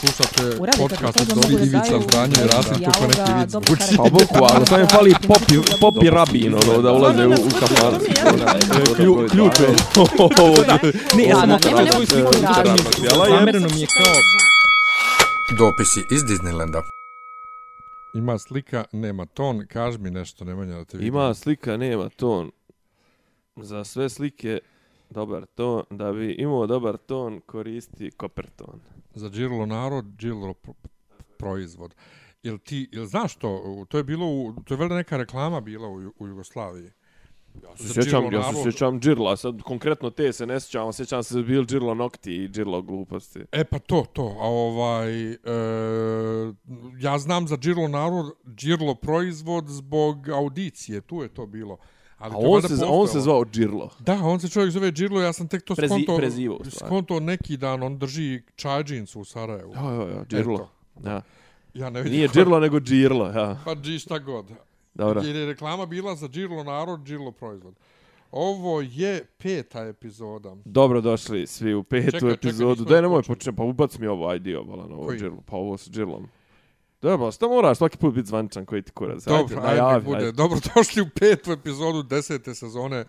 Slušate podcast od da Ivica Zdanje i Rasim kako neki vic karakter. Pa bukvalno, samo mi fali popi, popi rabin, ono, da ulaze u, u kafan. Klju, ključ je. Ne, ja sam svoju sliku je. Zamereno mi je kao... Dopisi iz Disneylanda. Ima slika, nema ton, kaži mi nešto, Nemanja, da te vidim. Ima slika, nema ton. Za sve slike dobar ton, da bi imao dobar ton, koristi koperton. Za Girlo narod, Girlo pro- proizvod. Jel ti, jel znaš to, to je bilo, u, to je valjda neka reklama bila u, u Jugoslaviji. Ja se sjećam, ja se sjećam Džirla, sad konkretno te se ne sjećam, sjećam se bil Džirlo nokti i Džirlo gluposti. E pa to, to, a ovaj, e, ja znam za Girlo narod, Girlo proizvod zbog audicije, tu je to bilo. Ali A on se, on postojalo. se zvao Džirlo. Da, on se čovjek zove Girlo, ja sam tek to Prezi- skonto, prezivo, skonto neki dan, on drži čajđincu u Sarajevu. Ja, ja, ja, Džirlo. Ja. Ja ne vidim Nije ko- Džirlo, nego Džirlo, ja. Pa G šta god. Dobro. Jer je reklama bila za Girlo narod, Girlo proizvod. Ovo je peta epizoda. Dobro došli svi u petu Čekaj, čekaj, epizodu. nismo Daj, nemoj počne, pa ubac mi ovo na ovo Koji? Džirlo. Pa ovo s Džirlom. Dobro, sto moraš svaki put biti zvančan koji ti kurac. Dobro, ajde, najavi, bude. ajde. Dobro došli u petu epizodu desete sezone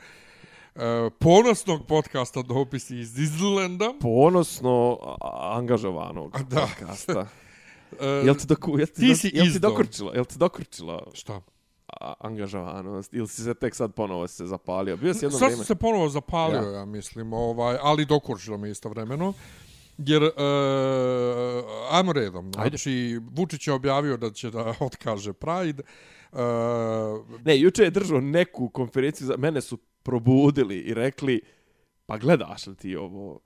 uh, ponosnog podcasta Dopisi iz Disneylanda. Ponosno angažovanog A, da. podcasta. Uh, Jel ti, doku, jel ti, Ti si jel ti dokurčila? Jel ti dokurčila Šta? angažovanost? Ili si se tek sad ponovo se zapalio? Bio si jedno Sad vrijeme. sam se ponovo zapalio, Ja. ja, mislim, ovaj, ali dokuržilo mi istovremeno. Jer, uh, ajmo redom. Ajde. Znači, Vučić je objavio da će da otkaže Pride. Uh, Ne, juče je držao neku konferenciju, za mene su probudili i rekli, pa gledaš li ti ovo?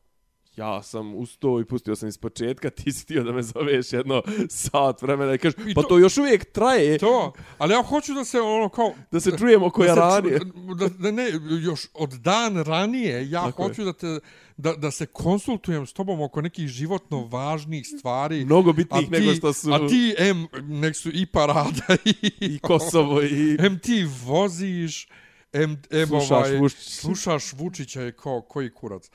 Ja sam ustao i pustio sam iz početka, ti si htio da me zoveš jedno sat vremena i kažeš, pa to- to još uvijek traje, to, ali ja hoću da se ono kao... da se čujemo koja da se ču- ranije. Da, da ne, još od dan ranije ja Tako je. hoću da, te, da, da se konsultujem s tobom oko nekih životno važnih stvari. Mnogo bitnijih nego što su A ti, em, nek su i parada i, i Kosovo i... Em ti voziš, em, em Slušaš ovaj, Vučića. slušaš Vučića i ko, koji kurac.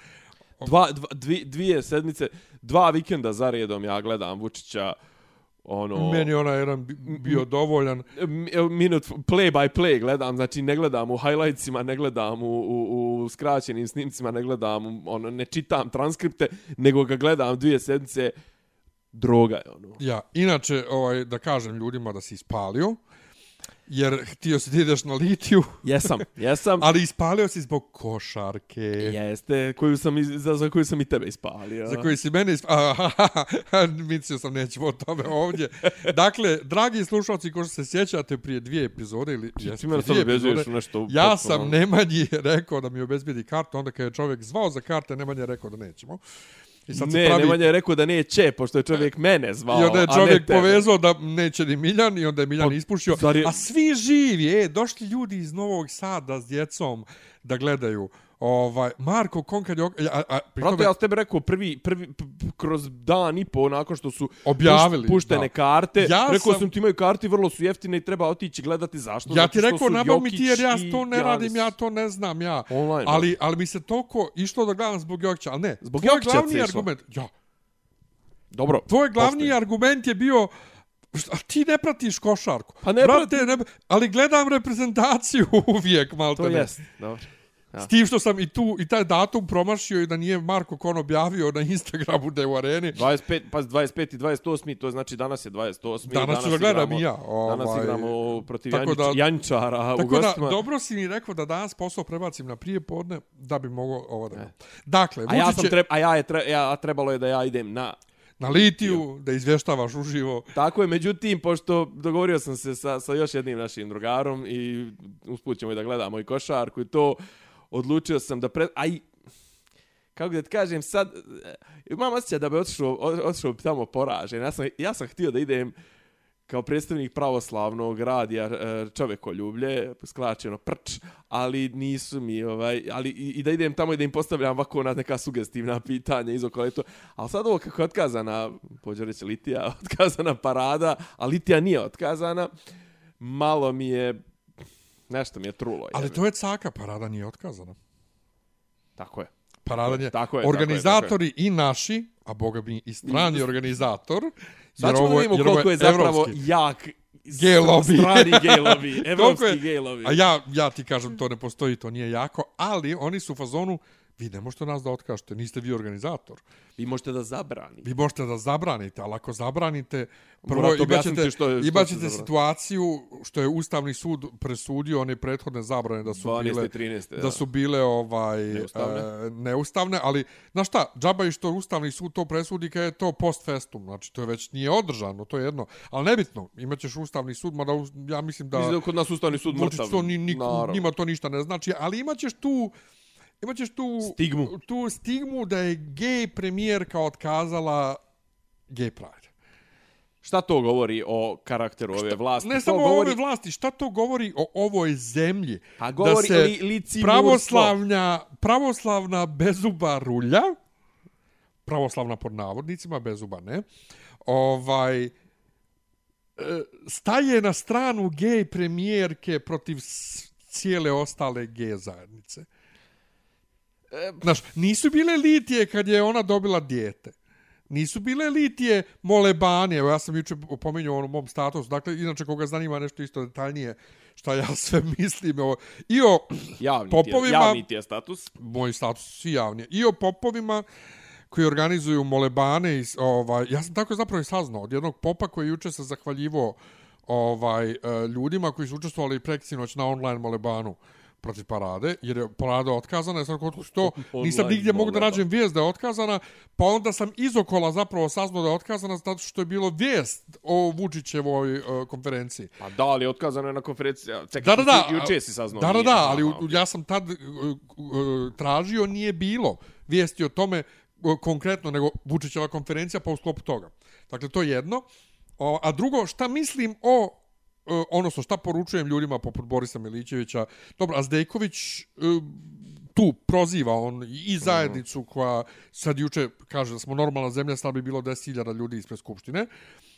Dva, dva, dvi, dvije sedmice, dva vikenda za redom ja gledam Vučića, ono... Meni je onaj jedan bi- bio dovoljan. minut play by play gledam, znači ne gledam u highlightsima, ne gledam u, u, u skraćenim snimcima, ne gledam, ono, ne čitam transkripte, nego ga gledam dvije sedmice, droga je ono. Ja, inače, ovaj, da kažem ljudima da si ispalio, jer htio si da ideš na litiju, Jesam, jesam. ali ispalio si zbog košarke. Jeste, koju sam, iz, za, za koju sam i tebe ispalio. Za koji si mene ispalio. Mislio sam, nećemo o tome ovdje. Dakle, dragi slušalci, ko što se sjećate prije dvije epizode, ili jeste, Ti mene sad obezuješ nešto... Ja potpuno- sam Nemanji rekao da mi obezbedi kartu, onda kad je čovjek zvao za karte, Nemanja je rekao da nećemo. I sad Ne, pravi... Nemanja je rekao da neće, pošto je čovjek mene zvao, I onda je čovjek povezao da neće ni Miljan i onda je Miljan Pa, ispušio. je- A svi živi, e, došli ljudi iz Novog Sada s djecom da gledaju. Ovaj, Marko Konkad je... A, a, tome- ja tebi rekao prvi, prvi, kroz dan i po nakon što su Objavili, puš- puštene da. karte, Ja rekao sam- sam ti imaju karti, vrlo su jeftine i treba otići gledati zašto. Ja ti rekao, nabav mi ti jer ja to ne radim, ja to ne znam, ja. Online, da. ali, ali mi se toliko išlo da gledam zbog Jokića, ali ne. Zbog tvoj Jokića glavni argument, ja, Dobro. tvoj glavni poštujem. argument je bio šta, a ti ne pratiš košarku. Pa ne Brate, ne, ali gledam reprezentaciju uvijek, malte To jest. Dobro. Ja. S tim što sam i tu i taj datum promašio i da nije Marko Kon objavio na Instagramu da je u areni. 25, pa 25 i 28, to znači danas je 28. Danas ću da gledam i ja, Danas ovaj, igramo protiv tako Janč, da- Jančara u Tako da, gostima. dobro si mi rekao da danas posao prebacim na prije podne da bi mogao ovo da... E. Dakle, a ja sam treba, a ja je tre, ja a trebalo je da ja idem na na litiju, da izvještavaš uživo. Tako je, međutim, pošto dogovorio sam se sa, sa još jednim našim drugarom i usput ćemo i da gledamo i košarku i to, odlučio sam da... Pre... Aj, kako da ti kažem, sad, e, imam osjećaj da bi otišao, otišao bi tamo poražen. Ja sam, ja sam htio da idem kao predstavnik pravoslavnog radija e, čovekoljublje, sklačeno prč, ali nisu mi, ovaj, ali i, i da idem tamo i da im postavljam ovako na neka sugestivna pitanja iz okola to. Ali sad ovo kako je otkazana, pođe reći Litija, otkazana parada, a Litija nije otkazana, malo mi je, nešto mi je trulo. Ali to je caka, parada nije otkazana. Tako je. Parada je, Tako je, tako je, organizatori i naši a boga mi i strani organizator. Sad ćemo da vidimo koliko je zapravo evropski. jak Gay lobby. strani gay lobby, evropski je- gay lobby. A ja, ja ti kažem, to ne postoji, to nije jako, ali oni su u fazonu, vi ne možete nas da otkažete, niste vi organizator. Vi možete da zabranite. Vi možete da zabranite, ali ako zabranite, prvo Morate imat objasniti ćete, što je- što imat se ćete zabrani. situaciju što je Ustavni sud presudio one prethodne zabrane da su 12. bile 13. da su bile ovaj Neustavne. e, neustavne, ali na šta, džaba i što Ustavni sud to presudi kad je to post festum, znači to je već nije održano, to je jedno, ali nebitno, imaćeš Ustavni sud, mada ja mislim da Mislim da kod nas ustavni sud mrtav. to ni, ni, njima to ništa ne znači, ali imaćeš tu imaćeš tu Stigmu. tu stigmu da je gej premijerka otkazala gay pride. Šta to govori o karakteru ove vlasti? Ne to samo govori... o ove vlasti, šta to govori o ovoj zemlji? A govori da se li, lici pravoslavna, pravoslavna bezuba rulja, pravoslavna pod navodnicima, bezuba ne, ovaj, e, staje na stranu gej premijerke protiv cijele ostale gej zajednice. Znaš, nisu bile litije kad je ona dobila dijete. Nisu bile litije molebane, evo ja sam juče opominjao ono mom statusu, dakle, inače koga zanima nešto isto detaljnije, šta ja sve mislim, o, i o Javni, popovima, ti je, javni ti je status. moj status svi javni, i o popovima koji organizuju molebane, i, s- ovaj, ja sam tako zapravo i saznao od jednog popa koji juče se zahvaljivo ovaj, e, ljudima koji su učestvovali preksinoć na online molebanu protiv parade, jer je parada otkazana, ja sam rekao, što, nisam nigdje mogu da nađem vijest da je otkazana, pa onda sam iz okola zapravo saznao da je otkazana zato što je bilo vijest o Vučićevoj uh, konferenciji. Pa da, ali otkazano je na konferenciji. Da, Čekaj, da, da. ti juče si saznao. Da, da, da, ali u- ja sam tad uh, uh, tražio, nije bilo vijesti o tome uh, konkretno, nego Vučićeva konferencija pa u sklopu toga. Dakle, to je jedno. O, a drugo, šta mislim o E, uh, odnosno šta poručujem ljudima poput Borisa Milićevića. Dobro, a Zdejković uh, e, tu proziva on i zajednicu koja sad juče kaže da smo normalna zemlja, sad bi bilo 10.000 ljudi ispred Skupštine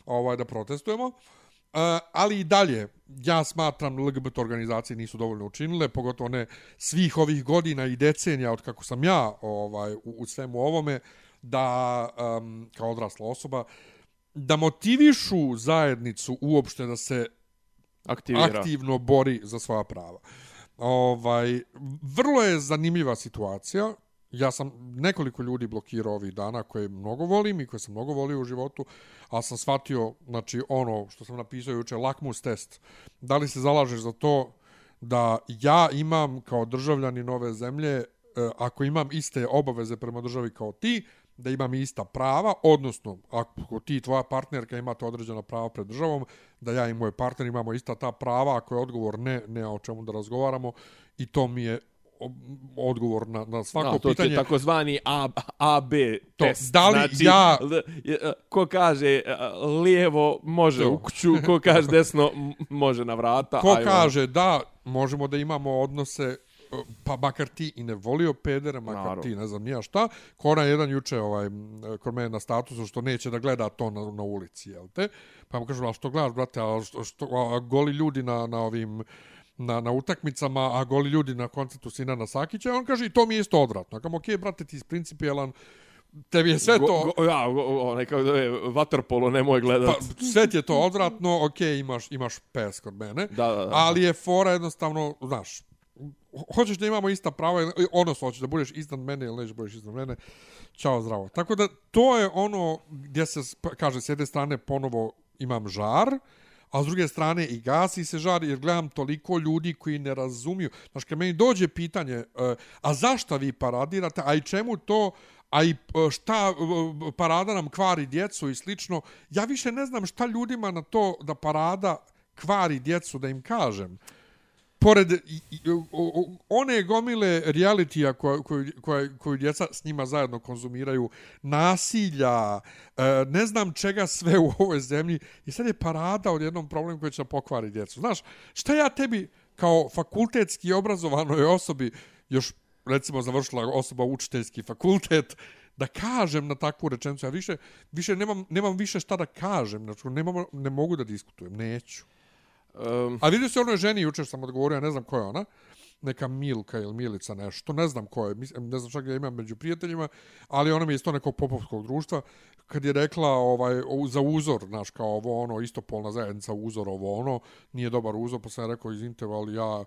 ovaj, da protestujemo. Uh, ali i dalje, ja smatram LGBT organizacije nisu dovoljno učinile, pogotovo ne svih ovih godina i decenija od kako sam ja ovaj, u, u svemu ovome, da um, kao odrasla osoba, da motivišu zajednicu uopšte da se Aktivira. aktivno bori za svoja prava. Ovaj, vrlo je zanimljiva situacija. Ja sam nekoliko ljudi blokirao ovih dana koje mnogo volim i koje sam mnogo volio u životu, ali sam shvatio, znači ono što sam napisao juče, lakmus test. Da li se zalažeš za to da ja imam kao državljani nove zemlje, e, ako imam iste obaveze prema državi kao ti, da imam ista prava, odnosno ako ti i tvoja partnerka imate određena prava pred državom, da ja i moj partner imamo ista ta prava, ako je odgovor ne, ne o čemu da razgovaramo i to mi je odgovor na, na svako Da, to pitanje. je takozvani A, AB To, test. da li znači, ja- l- je, ko kaže e, lijevo može u kuću, ko kaže desno može na vrata. Ko ajmo. kaže da možemo da imamo odnose e, pa makar ti i ne volio pedere, makar Naravno. ti ne znam nija šta, ko ona jedan juče ovaj, kod mene na statusu što neće da gleda to na, na ulici, jel te? Pa mu kažu, a što gledaš, brate, a, što, što, a goli ljudi na, na ovim na, na utakmicama, a goli ljudi na koncertu Sinana Sakića, on kaže, i to mi je isto odvratno. Kam, okej, brate, ti si principijelan, tebi je sve to... Go, go, ja, go, onaj kako da je vaterpolo, nemoj gledat. Pa, sve ti je to odvratno, ok, imaš, imaš pes kod mene, Da, da, da. ali je fora jednostavno, znaš, hoćeš da imamo ista prava, odnosno hoćeš da budeš iznad mene ili nećeš budeš iznad mene, čao zdravo. Tako da to je ono gdje se, kaže, s jedne strane ponovo imam žar, a s druge strane i gasi se žar jer gledam toliko ljudi koji ne razumiju. Znaš, kad meni dođe pitanje, e, a zašto vi paradirate, a i čemu to, a i e, šta e, parada nam kvari djecu i slično, ja više ne znam šta ljudima na to da parada kvari djecu da im kažem pored o- one gomile realitija koja, koje, koja, koju djeca s njima zajedno konzumiraju, nasilja, e, ne znam čega sve u ovoj zemlji, i sad je parada od jednom problemu koji će da pokvari djecu. Znaš, šta ja tebi kao fakultetski obrazovanoj osobi, još recimo završila osoba učiteljski fakultet, da kažem na takvu rečenicu, ja više, više nemam, nemam više šta da kažem, znači nemam, ne mogu da diskutujem, neću. Um, A vidio se onoj ženi, jučer sam odgovorio, ja ne znam ko je ona, neka Milka ili Milica nešto, ne znam ko je, mislim, ne znam čak da imam među prijateljima, ali ona mi je isto nekog popovskog društva, kad je rekla ovaj, za uzor, znaš, kao ovo ono, istopolna zajednica, uzor, ovo ono, nije dobar uzor, pa sam ja rekao, izvinite, ali ja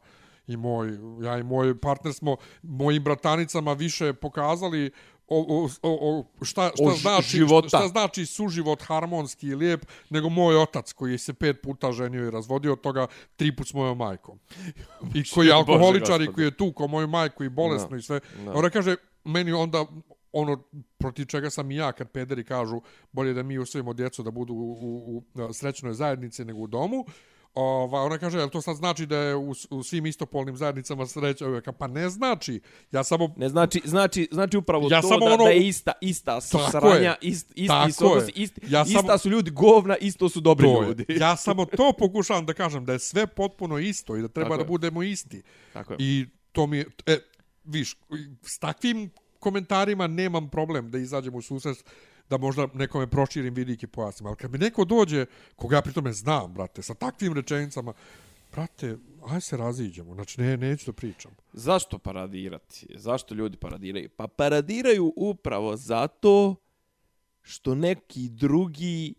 i moj, ja i moj partner smo mojim bratanicama više pokazali o, o, o, šta, šta, O znači, života. šta znači suživot harmonski i lijep, nego moj otac koji se pet puta ženio i razvodio od toga tri put s mojom majkom. I koji je Bože alkoholičar i koji je tu kao moju majku i bolesno Da. i sve. Da. Ona kaže, meni onda ono protiv čega sam i ja kad pederi kažu bolje da mi usvojimo djecu da budu u, u, u srećnoj zajednici nego u domu. Ova, ona kaže, jel to sad znači da je u, u svim istopolnim zajednicama sreća uvijek? Pa ne znači. Ja samo Ne znači, znači, znači upravo Ja to samo da, ono- da je ista, ista su Tako sranja, je. ist, Tako su odnosi, je. ist, Ja ista samo- su ljudi govna, isto su dobri to je. ljudi. Ja samo to pokušavam da kažem, da je sve potpuno isto i da treba Tako da je. budemo isti. Tako je. I to mi je, e, viš, s takvim komentarima nemam problem da izađem u susret da možda nekome proširim vidike pojasnim. Ali kad mi neko dođe, koga ja pritome znam, brate, sa takvim rečenicama, brate, aj se raziđemo. Znači, ne, neću da pričam. Zašto paradirati? Zašto ljudi paradiraju? Pa paradiraju upravo zato što neki drugi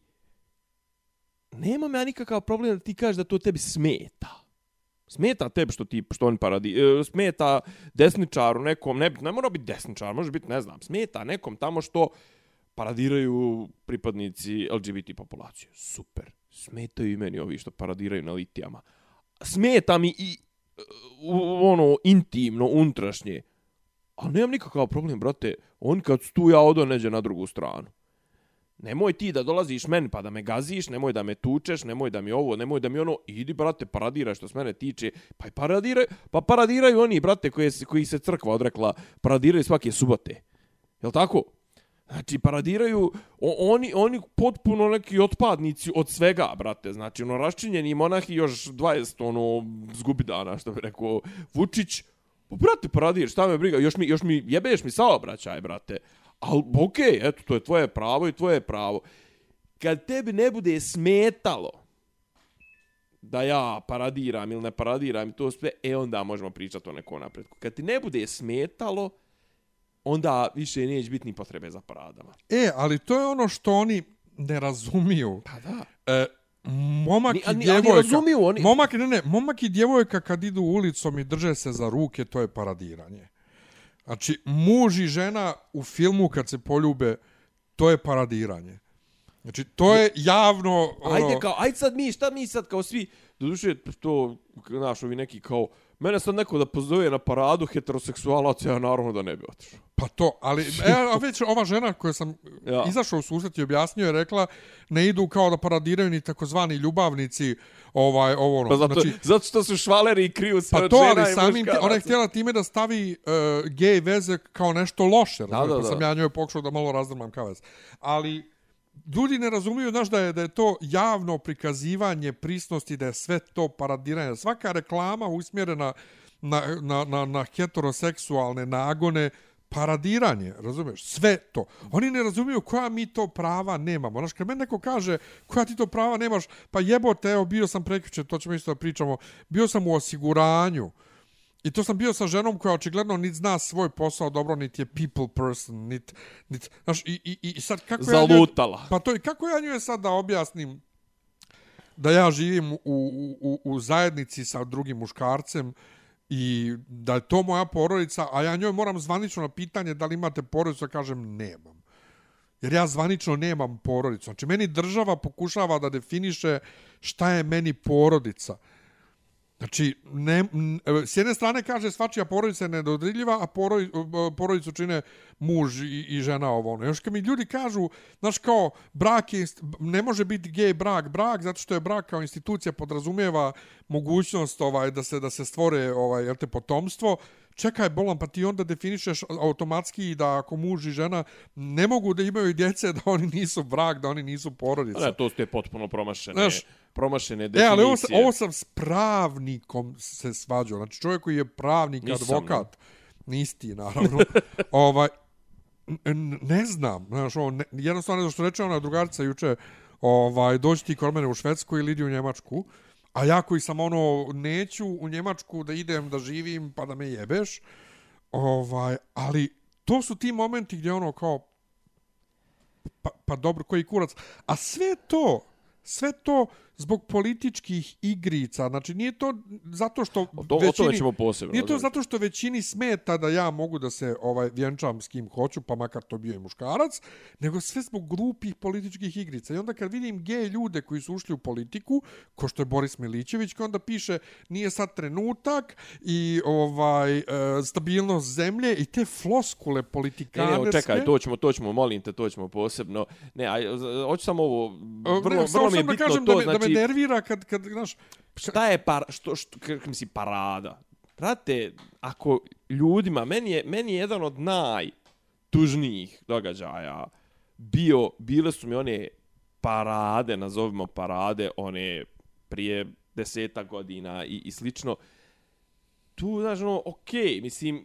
nemam ja nikakav problem da ti kažeš da to tebi smeta. Smeta tebi što ti što oni paradi, e, smeta desničaru nekom, ne, ne mora biti desničar, može biti, ne znam, smeta nekom tamo što paradiraju pripadnici LGBT populacije. Super. Smetaju i meni ovi što paradiraju na litijama. Smeta mi i uh, u- ono intimno, unutrašnje. Ali nemam nikakav problem, brate. On kad su tu ja odo neđe na drugu stranu. Nemoj ti da dolaziš meni pa da me gaziš, nemoj da me tučeš, nemoj da mi ovo, nemoj da mi ono, idi brate, paradiraj što s mene tiče. Pa i paradiraj, pa paradiraju oni, brate, koji se, koji se crkva odrekla, paradiraju svake subote. Jel tako? Znači, paradiraju o, oni, oni potpuno neki otpadnici od svega, brate. Znači, ono, raščinjeni monahi još 20, ono, zgubi dana, što bi rekao Vučić. Pa, brate, paradir, šta me briga, još mi, još mi jebeš mi saobraćaj, brate. Ali, okej, okay, eto, to je tvoje pravo i tvoje pravo. Kad tebi ne bude smetalo da ja paradiram ili ne paradiram i to sve, e onda možemo pričati o nekom napretku. Kad ti ne bude smetalo, onda više neće biti ni potrebe za paradama. E, ali to je ono što oni ne razumiju. Pa da. E, momak Ni- i ni- ali djevojka... razumiju oni- Momak, ne, ne, momak i djevojka kad idu ulicom i drže se za ruke, to je paradiranje. Znači, muž i žena u filmu kad se poljube, to je paradiranje. Znači, to je javno... ono, Ajde kao, ajde sad mi, šta mi sad kao svi, doduše to, znaš, ovi neki kao, mene sad neko da pozove na paradu heteroseksualaca, ja naravno da ne bi otišao. Pa to, ali e, a već ova žena koja sam Ja. izašao u susret i objasnio je rekla ne idu kao da paradiraju ni takozvani ljubavnici ovaj ovo ono. Pa zato, znači, zato što su švaleri i kriju sve pa to, žena ali samim ti, ona je htjela time da stavi uh, gej veze kao nešto loše, Da, razumiješ? da, pa sam da. ja njoj pokušao da malo razdrmam kavez. Ali ljudi ne razumiju, znaš, da je, da je to javno prikazivanje prisnosti, da je sve to paradiranje. Svaka reklama usmjerena na, na, na, na heteroseksualne nagone, paradiranje, razumiješ? Sve to. Oni ne razumiju koja mi to prava nemamo. Znaš, kad meni neko kaže koja ti to prava nemaš, pa jebote, evo, bio sam prekriče, to ćemo isto da pričamo, bio sam u osiguranju, I to sam bio sa ženom koja očigledno niti zna svoj posao dobro, niti je people person, niti, niti, znaš, i, i, i sad kako ja njoj, Zalutala. pa to i kako ja njoj sad da objasnim da ja živim u, u, u, u zajednici sa drugim muškarcem i da je to moja porodica, a ja njoj moram zvanično na pitanje da li imate porodicu, da kažem nemam. Jer ja zvanično nemam porodicu. Znači, meni država pokušava da definiše šta je meni porodica. Znači, ne, s jedne strane kaže svačija porodica je nedodriljiva, a poroj, porodicu čine muž i, i žena ovo ono. Još kad mi ljudi kažu, znaš kao, brak je, ne može biti gej brak, brak, zato što je brak kao institucija podrazumijeva mogućnost ovaj da se da se stvore ovaj jel te potomstvo. Čekaj, bolan, pa ti onda definišeš automatski da ako muž i žena ne mogu da imaju djece, da oni nisu brak, da oni nisu porodica. Ne, to te potpuno promašene, Znaš, promašene E, definicije. ali ovo, ovo sam s pravnikom se svađao. Znači, čovjek koji je pravnik, Nisam, advokat, nisi ti, naravno, ovaj, ne znam, znaš, on, ne, jednostavno, ne znam što reče ona drugarica juče, ovaj, dođi ti kod mene u Švedsku ili idi u Njemačku, A ja koji sam ono, neću u Njemačku da idem da živim pa da me jebeš, ovaj, ali to su ti momenti gdje ono kao, pa, pa dobro, koji kurac. A sve to, sve to zbog političkih igrica. Znači, nije to zato što O, to, o tome ćemo posebno. Nije to zato što većini smeta da ja mogu da se ovaj vjenčam s kim hoću, pa makar to bio i muškarac, nego sve zbog glupih političkih igrica. I onda kad vidim gej ljude koji su ušli u politiku, ko što je Boris Milićević, koji onda piše nije sad trenutak i ovaj e, stabilnost zemlje i te floskule Ne, politikanerske. ne, čekaj, to ćemo, to ćemo, molim te, to ćemo posebno. Ne, z- hoću samo ovo, E, vrlo, ne, samo vrlo mi je da bitno kažem to, da me, znači, da me nervira kad, kad znaš, šta je par, što, što, kako misli, parada? Brate, ako ljudima, meni je, meni je jedan od najtužnijih događaja bio, bile su mi one parade, nazovimo parade, one prije deseta godina i, i slično, tu, znaš, ono, okej, okay, mislim,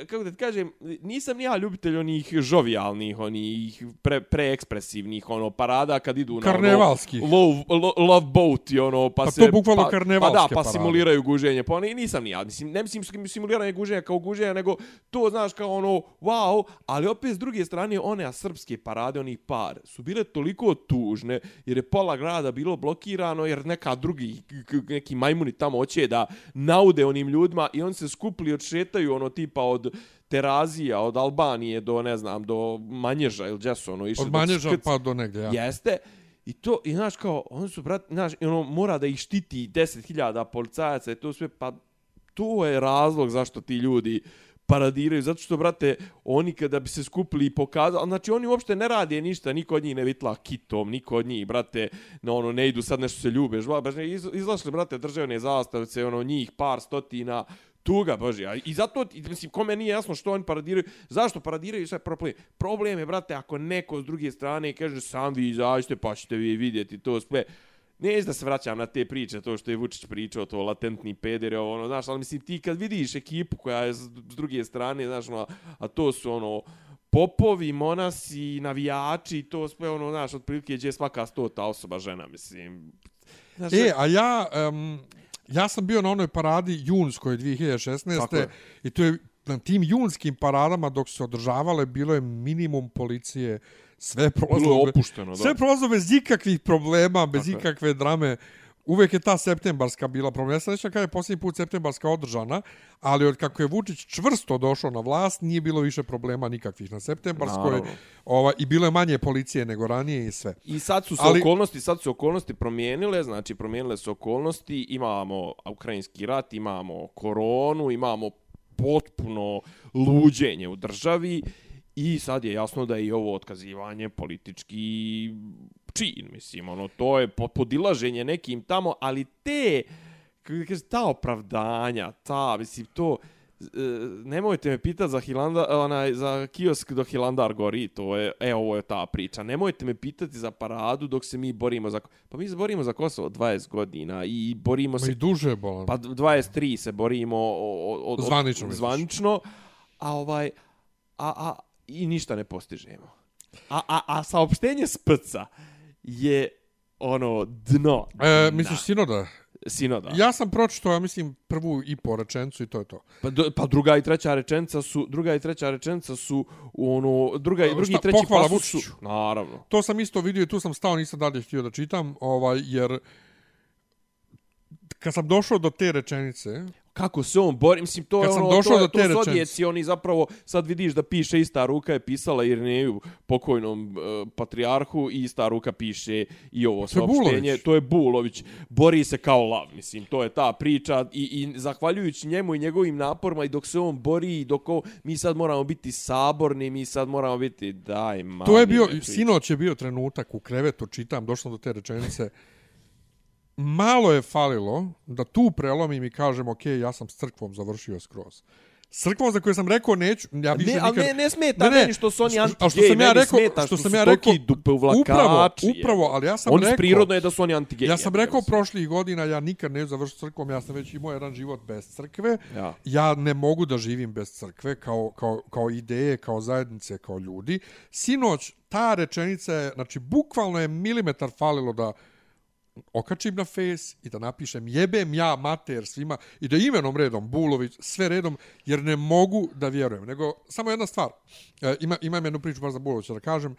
e, kako da ti kažem, nisam ni ja ljubitelj onih žovijalnih, onih pre, preekspresivnih, ono, parada kad idu na Karnevalskih. ono, love, lo, love boat i ono, pa, Pa se... to bukvalno pa, karnevalske Pa da, pa parade. simuliraju guženje, pa ono, i nisam ni ja, mislim, ne mislim simuliranje guženja kao guženja, nego to, znaš, kao ono, wow, ali opet s druge strane, one srpske parade, onih par, su bile toliko tužne, jer je pola grada bilo blokirano, jer neka drugi, neki majmuni tamo hoće da naude onim ljudima i oni se skupili, odšetaju, ono, tipa od Terazija, od Albanije do, ne znam, do Manježa ili gdje su, ono, išli od manježa skrc- pa do negdje. Ja. Jeste. I to, i znaš kao, oni su, brat, znaš, ono, mora da ih štiti 10.000 policajaca i to sve, pa to je razlog zašto ti ljudi paradiraju, zato što, brate, oni kada bi se skupili i pokazali, znači oni uopšte ne rade ništa, niko od njih ne vitla kitom, niko od njih, brate, na ono, ne idu sad nešto se ljube, žva, baš ne, iz, izlašli, brate, državne zastavice, ono, njih par stotina, tuga, bože, i zato, mislim, kome nije jasno što oni paradiraju, zašto paradiraju, sve problem. Problem je, brate, ako neko s druge strane kaže, sam vi izađite, pa ćete vi vidjeti to sve, Neće da se vraćam na te priče, to što je Vučić pričao, to latentni peder, ono, znaš, ali mislim, ti kad vidiš ekipu koja je s druge strane, znaš, ono, a to su, ono, popovi, monasi, navijači, to sve, ono, znaš, otprilike gdje je svaka stota osoba žena, mislim. Znaš, E, a ja, um, ja sam bio na onoj paradi junskoj 2016. Tako je. I to je na tim junskim paradama dok su održavale bilo je minimum policije sve prolazilo bilo je opušteno, da. sve prolazilo bez ikakvih problema bez Tako je. ikakve drame Uvek je ta septembarska bila problem. Ja sam kada je posljednji put septembarska održana, ali od kako je Vučić čvrsto došao na vlast, nije bilo više problema nikakvih na septembarskoj. Naravno. Ova, I bilo je manje policije nego ranije i sve. I sad su se Ali- okolnosti, sad su se okolnosti promijenile, znači promijenile su okolnosti, imamo ukrajinski rat, imamo koronu, imamo potpuno luđenje u državi i sad je jasno da je i ovo otkazivanje politički čin, mislim, ono, to je po- podilaženje nekim tamo, ali te, kako da kažem, ta opravdanja, ta, mislim, to, e, nemojte me pitati za Hilandar, onaj, za kiosk dok Hilandar gori, to je, e, ovo je ta priča. Nemojte me pitati za paradu dok se mi borimo za, pa mi se borimo za Kosovo 20 godina i borimo Ma se i duže bolan. Pa 23 se borimo o, o, o, Zvanično, misliš? zvanično, a ovaj a, a i ništa ne postižemo. A, a, a saopštenje sprca je ono dno. E, misliš sinoda? sinoda. Ja sam pročitao, ja mislim, prvu i po rečencu i to je to. Pa, do, pa druga i treća rečenica su druga i treća rečenica su ono druga i Šta, drugi i treći pohvala pasus su Vučiću? naravno. To sam isto vidio i tu sam stao, nisam dalje htio da čitam, ovaj, jer kad sam došao do te rečenice, kako se on bori, mislim, to je Kad ono, došao to, do je, to te su odjeci, oni zapravo, sad vidiš da piše ista ruka je pisala Irneju, pokojnom e, patrijarhu, i ista ruka piše i ovo To je saopštenje, to je Bulović, bori se kao lav, mislim, to je ta priča. I, i zahvaljujući njemu i njegovim naporima i dok se on bori i dok on, mi sad moramo biti saborni, mi sad moramo biti, daj, mani, to je bio, sinoć je bio trenutak u krevetu, čitam, došao sam do te rečenice, malo je falilo da tu prelomim i kažem, ok, ja sam s crkvom završio skroz. S crkvom za koju sam rekao neću, ja više Ne, ali nikad... ne, ne smeta Ne, ne, meni što su oni što- anti a što sam ja rekao- smeta što što, sam ja rekao- dupe uvlakači. Upravo, upravo, ali ja sam Oni rekao... prirodno je da su oni anti Ja sam rekao prošlih godina, ja nikad ne završio crkvom, ja sam već imao jedan život bez crkve. Ja. ja ne mogu da živim bez crkve kao, kao, kao ideje, kao zajednice, kao ljudi. Sinoć, ta rečenica je, znači, bukvalno je milimetar falilo da okačim na face i da napišem jebem ja mater svima i da imenom redom Bulović sve redom jer ne mogu da vjerujem. Nego samo jedna stvar. E, ima imam jednu priču baš za Bulovića da kažem.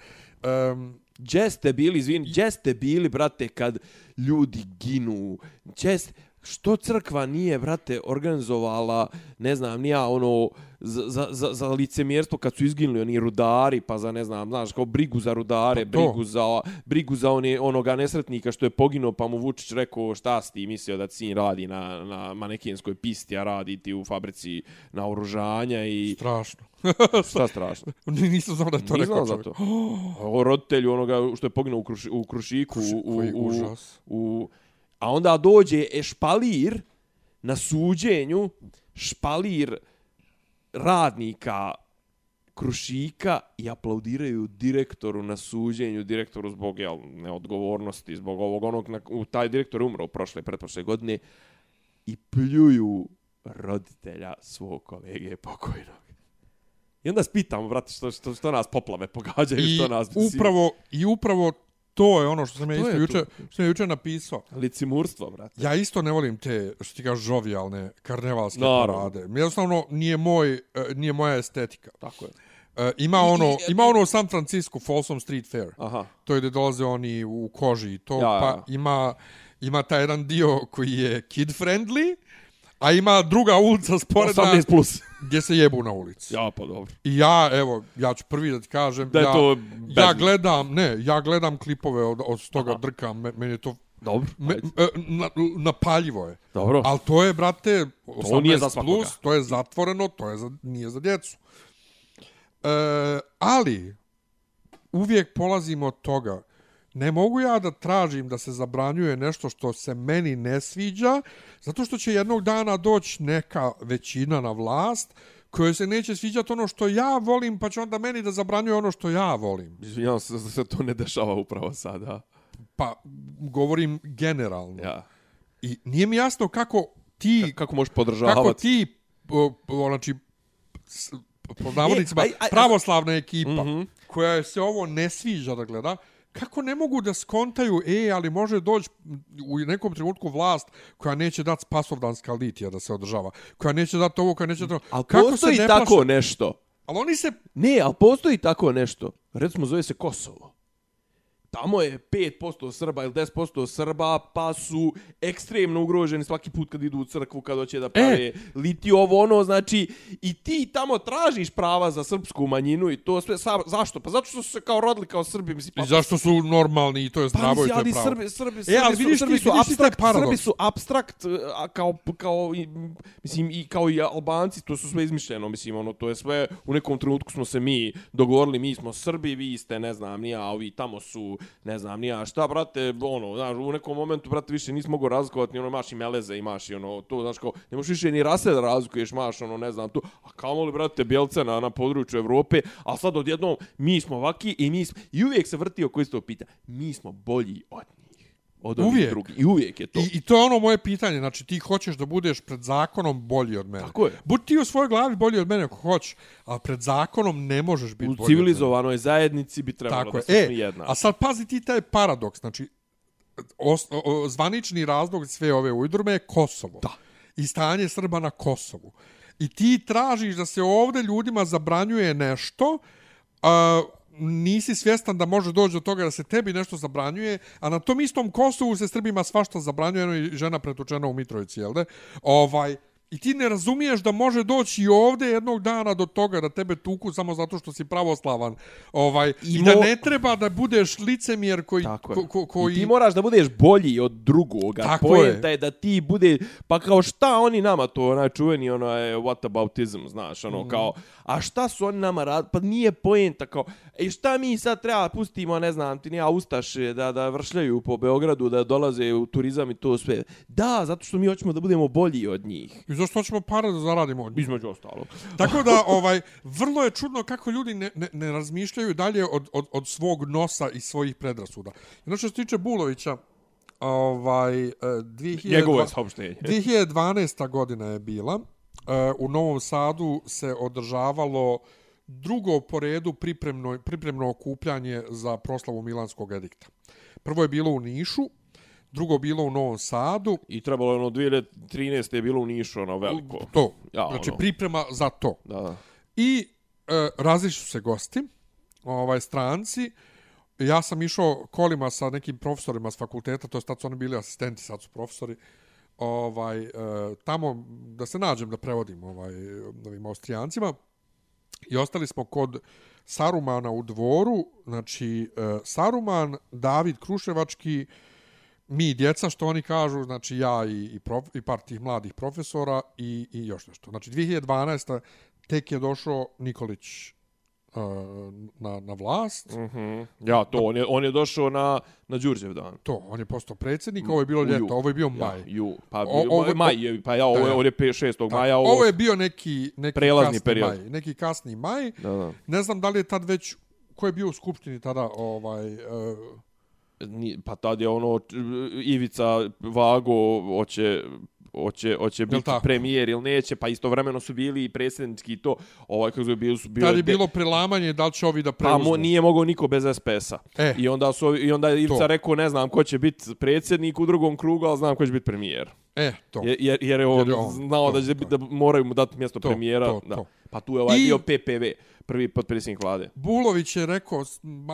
Um, Gdje ste bili, izvini, gdje ste bili, brate, kad ljudi ginu? Gdje ste, što crkva nije, brate, organizovala, ne znam, nija ono, za, za, za licemjerstvo kad su izginuli oni rudari, pa za, ne znam, znaš, kao brigu za rudare, Pa brigu za, brigu za one, onoga nesretnika što je poginuo, pa mu Vučić rekao šta si ti mislio da sin radi na, na manekinskoj pisti, a radi ti u fabrici na oružanja i... strašno Šta strašno? nisam znao da je to Nisam rekao za to. O roditelju onoga što je poginuo u, Kruši, u Krušiku. Kruši- u, koji u, užas. u, a onda dođe ešpalir na suđenju, špalir radnika Krušika i aplaudiraju direktoru na suđenju, direktoru zbog jel, neodgovornosti, zbog ovog onog, na, u, taj direktor je umro prošle, pretprošle godine i pljuju roditelja svog kolege pokojnog. I onda spitamo, brate, što, što, što nas poplave pogađaju, I što nas... mislim, upravo, I upravo to je ono što sam ja To isto juče, to. što sam ja juče napisao. Licimurstvo, brate. Ja isto ne volim te, što ti kažeš, žovijalne karnevalske Naravno. parade. Jednostavno, nije, moj, e, nije moja estetika. Tako je. E, ima ono, i- ima ono u San Francisco, Folsom Street Fair. Aha. To je gdje dolaze oni u koži i to. Ja, ja. Pa ima, ima taj jedan dio koji je kid friendly, a ima druga ulica sporedna 18 plus. gdje se jebu na ulici. Ja, pa dobro. I ja, evo, ja ću prvi da ti kažem, Da ja, to ja bezumno. gledam, ne, ja gledam klipove od, od toga Aha. drkam, me- meni je to Dobro. me, e, na, napaljivo je. Dobro. Ali to je, brate, 18 nije za svakoga. plus, to je zatvoreno, to je za, nije za djecu. E, ali, uvijek polazimo od toga, ne mogu ja da tražim da se zabranjuje nešto što se meni ne sviđa, zato što će jednog dana doći neka većina na vlast koje se neće sviđati ono što ja volim, pa će onda meni da zabranjuje ono što ja volim. Izvinjavam se da se to ne dešava upravo sada. Pa, govorim generalno. Ja. I nije mi jasno kako ti Kako možeš kako podržavati? ti o, o, znači po navodnicima E, aj- aj- pravoslavna ekipa Mhm. koja se ovo ne sviđa da gleda kako ne mogu da skontaju e ali može doći u nekom trenutku vlast koja neće dati spasovdanska litija da se održava koja neće dati ovo koja neće to Ali kako postoji se ne tako plaše? nešto. ali oni se Ne, ali postoji tako nešto. Recimo, zove se Kosovo. Tamo je 5% Srba ili 10% Srba, pa su ekstremno ugroženi svaki put kad idu u crkvu, kad hoće da prave e. liti ovo ono, znači, i ti tamo tražiš prava za srpsku manjinu i to sve, sa, zašto? Pa zato što su se kao rodili kao Srbi, mislim, pa, i zašto su normalni i to je Pa zdravo i mislim, to je pravo Srbi, Srbi, Srbi, E, ali vidiš Srbi ti- su vidiš abstrakt. Srbi su abstrakt, a, kao, kao, i, mislim, i kao i Albanci, to su sve izmišljeno, mislim, ono, to je sve, u nekom trenutku smo se mi dogovorili, mi smo Srbi, vi ste, ne znam, nija, ovi tamo su, ne znam, nija, šta, brate, ono, znaš, u nekom momentu, brate, više nisi mogao razlikovati, ni ono, imaš i meleze, imaš i ono, to, znaš, kao, ne možeš više ni rase da razlikuješ, imaš, ono, ne znam, tu, a kamoli, brate, bjelce na, na području Evrope, a sad odjednom, mi smo vaki i mi smo, i uvijek se vrti oko isto pita, mi smo bolji od njih. Od ovih Uvijek. drugih. I uvijek je to. I, I to je ono moje pitanje, znači ti hoćeš da budeš pred zakonom bolji od mene. Tako je. Budi ti u svojoj glavi bolji od mene ako hoćeš, ali pred zakonom ne možeš biti u bolji civilizovanoj zajednici bi trebalo. Tako da se svi E, jedna. a sad pazi ti taj paradoks, znači os, o, o, zvanični razlog sve ove ujdurme je Kosovo. Da. I stanje Srba na Kosovu. I ti tražiš da se ovde ljudima zabranjuje nešto, a, nisi svjestan da može doći do toga da se tebi nešto zabranjuje, a na tom istom Kosovu se Srbima svašta zabranjuje, eno i žena pretučena u Mitrovici, jel da? Ovaj, I ti ne razumiješ da može doći i ovde jednog dana do toga da tebe tuku samo zato što si pravoslavan. Ovaj, I, I I da mo- ne treba da budeš licemjer koji... Tako. Ko, ko, koji... I ti moraš da budeš bolji od drugoga. Tako Poenta je. je. da ti bude, pa kao šta oni nama to, onaj čuveni, je whataboutism, znaš, ono Mm. kao, a šta su oni nama rad, pa nije poenta kao, e šta mi sad treba pustimo, ne znam, ti nije Ustaše da, da vršljaju po Beogradu, da dolaze u turizam i to sve. Da, zato što mi hoćemo da budemo bolji od njih. I zašto ćemo pare da zaradimo od njih? Između ostalo. Tako da, ovaj, vrlo je čudno kako ljudi ne, ne, ne razmišljaju dalje od, od, od svog nosa i svojih predrasuda. Znači, što se tiče Bulovića, ovaj, e, 2000, Njegovo je saopštenje. 2012. godina je bila. E, U Novom Sadu se održavalo drugo po redu pripremno, pripremno okupljanje za proslavu Milanskog edikta. Prvo je bilo u Nišu, drugo bilo u Novom Sadu. I trebalo je ono 2013. je bilo u Nišu, ono veliko. To, Ja, znači ono. priprema za to. Da, da. I e, različili su se gosti, ovaj, stranci. Ja sam išao kolima sa nekim profesorima s fakulteta, to je tad su oni bili asistenti, sad su profesori. Ovaj, e, tamo da se nađem da prevodim ovaj, ovim austrijancima. I ostali smo kod Sarumana u dvoru, znači e, Saruman, David Kruševački, mi djeca, što oni kažu, znači ja i, i, prof, i par tih mladih profesora i, i još nešto. Znači 2012. tek je došao Nikolić uh, na, na vlast. Mhm. Ja, to, on je, on je došao na, na Đurđev dan. To, on je postao predsjednik, ovo je bilo ju. ljeto, ovo je bio maj. Ja, ju, pa O- o, ovo- maj, je, pa ja, ovo Da, je, on je 5. 6. maja, ovo... ovo, ovo je bio neki, neki kasni period. maj. Neki kasni maj. Da, da. Ne znam da li je tad već, ko je bio u skupštini tada, ovaj, uh, Pa tad je ono, Ivica Vago hoće hoće hoće biti tako? premijer ili neće, pa istovremeno su bili i predsjednički i to, ovaj kako je bilo su bilo tad je bilo prelamanje da li će ovi da Pa preuzmu. mo, nije mogao niko bez SPS-a. E. I onda su i onda je Ivica To. rekao ne znam ko će biti predsjednik u drugom krugu, al znam ko će biti premijer. E, to. Je- Jer, jer je on, Jer je on, znao to, da će to. da moraju mu dati mjesto To, premijera, to, da. to. Pa tu je ovaj I- bio PPV, prvi potpredsjednik vlade. Bulović je rekao,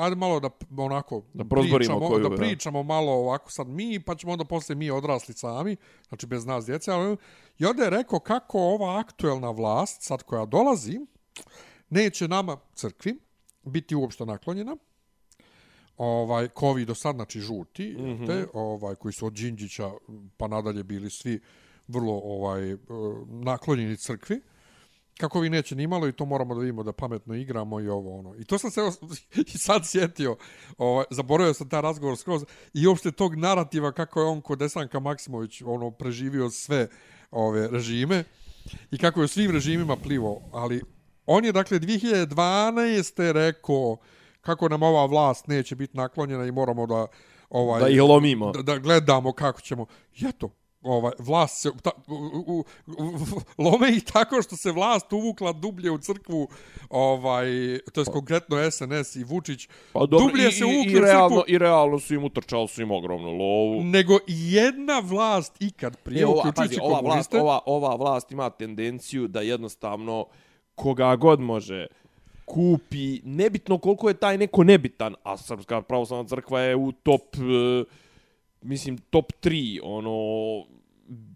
ajde malo da onako Da prozborimo pričamo, koju, da da. pričamo malo ovako sad mi, pa ćemo onda posle mi odrasli sami, znači bez nas djece. Ali, I onda je rekao kako ova aktuelna vlast, sad koja dolazi, neće nama crkvi biti uopšte naklonjena. Ovaj, kovi do sad, znači žuti, mm -hmm. te, ovaj, koji su od Đinđića pa nadalje bili svi vrlo ovaj, eh, naklonjeni crkvi kako vi neće ni malo i to moramo da vidimo da pametno igramo i ovo ono. I to sam se i sad sjetio, ovaj, zaboravio sam taj razgovor skroz i uopšte tog narativa kako je on kod Desanka Maksimović ono preživio sve ove režime i kako je u svim režimima plivo, ali on je dakle 2012. rekao kako nam ova vlast neće biti naklonjena i moramo da ovaj Da ih lomimo. da, da gledamo kako ćemo. I eto, ovaj, vlast se, ta, u, u, u, lome ih tako što se vlast uvukla dublje u crkvu, ovaj, to je konkretno SNS i Vučić, Pa dobro, dublje i, se i, uvukli i, u realno, crkvu, i realno su im utrčali su im ogromnu lovu. nego jedna vlast ikad prije, E, ova, uključujući pazi, ova, vlast, ova, ova vlast ima tendenciju da jednostavno koga god može kupi, nebitno koliko je taj neko nebitan, a Srpska pravoslavna crkva je u top, e, mislim, top 3, ono,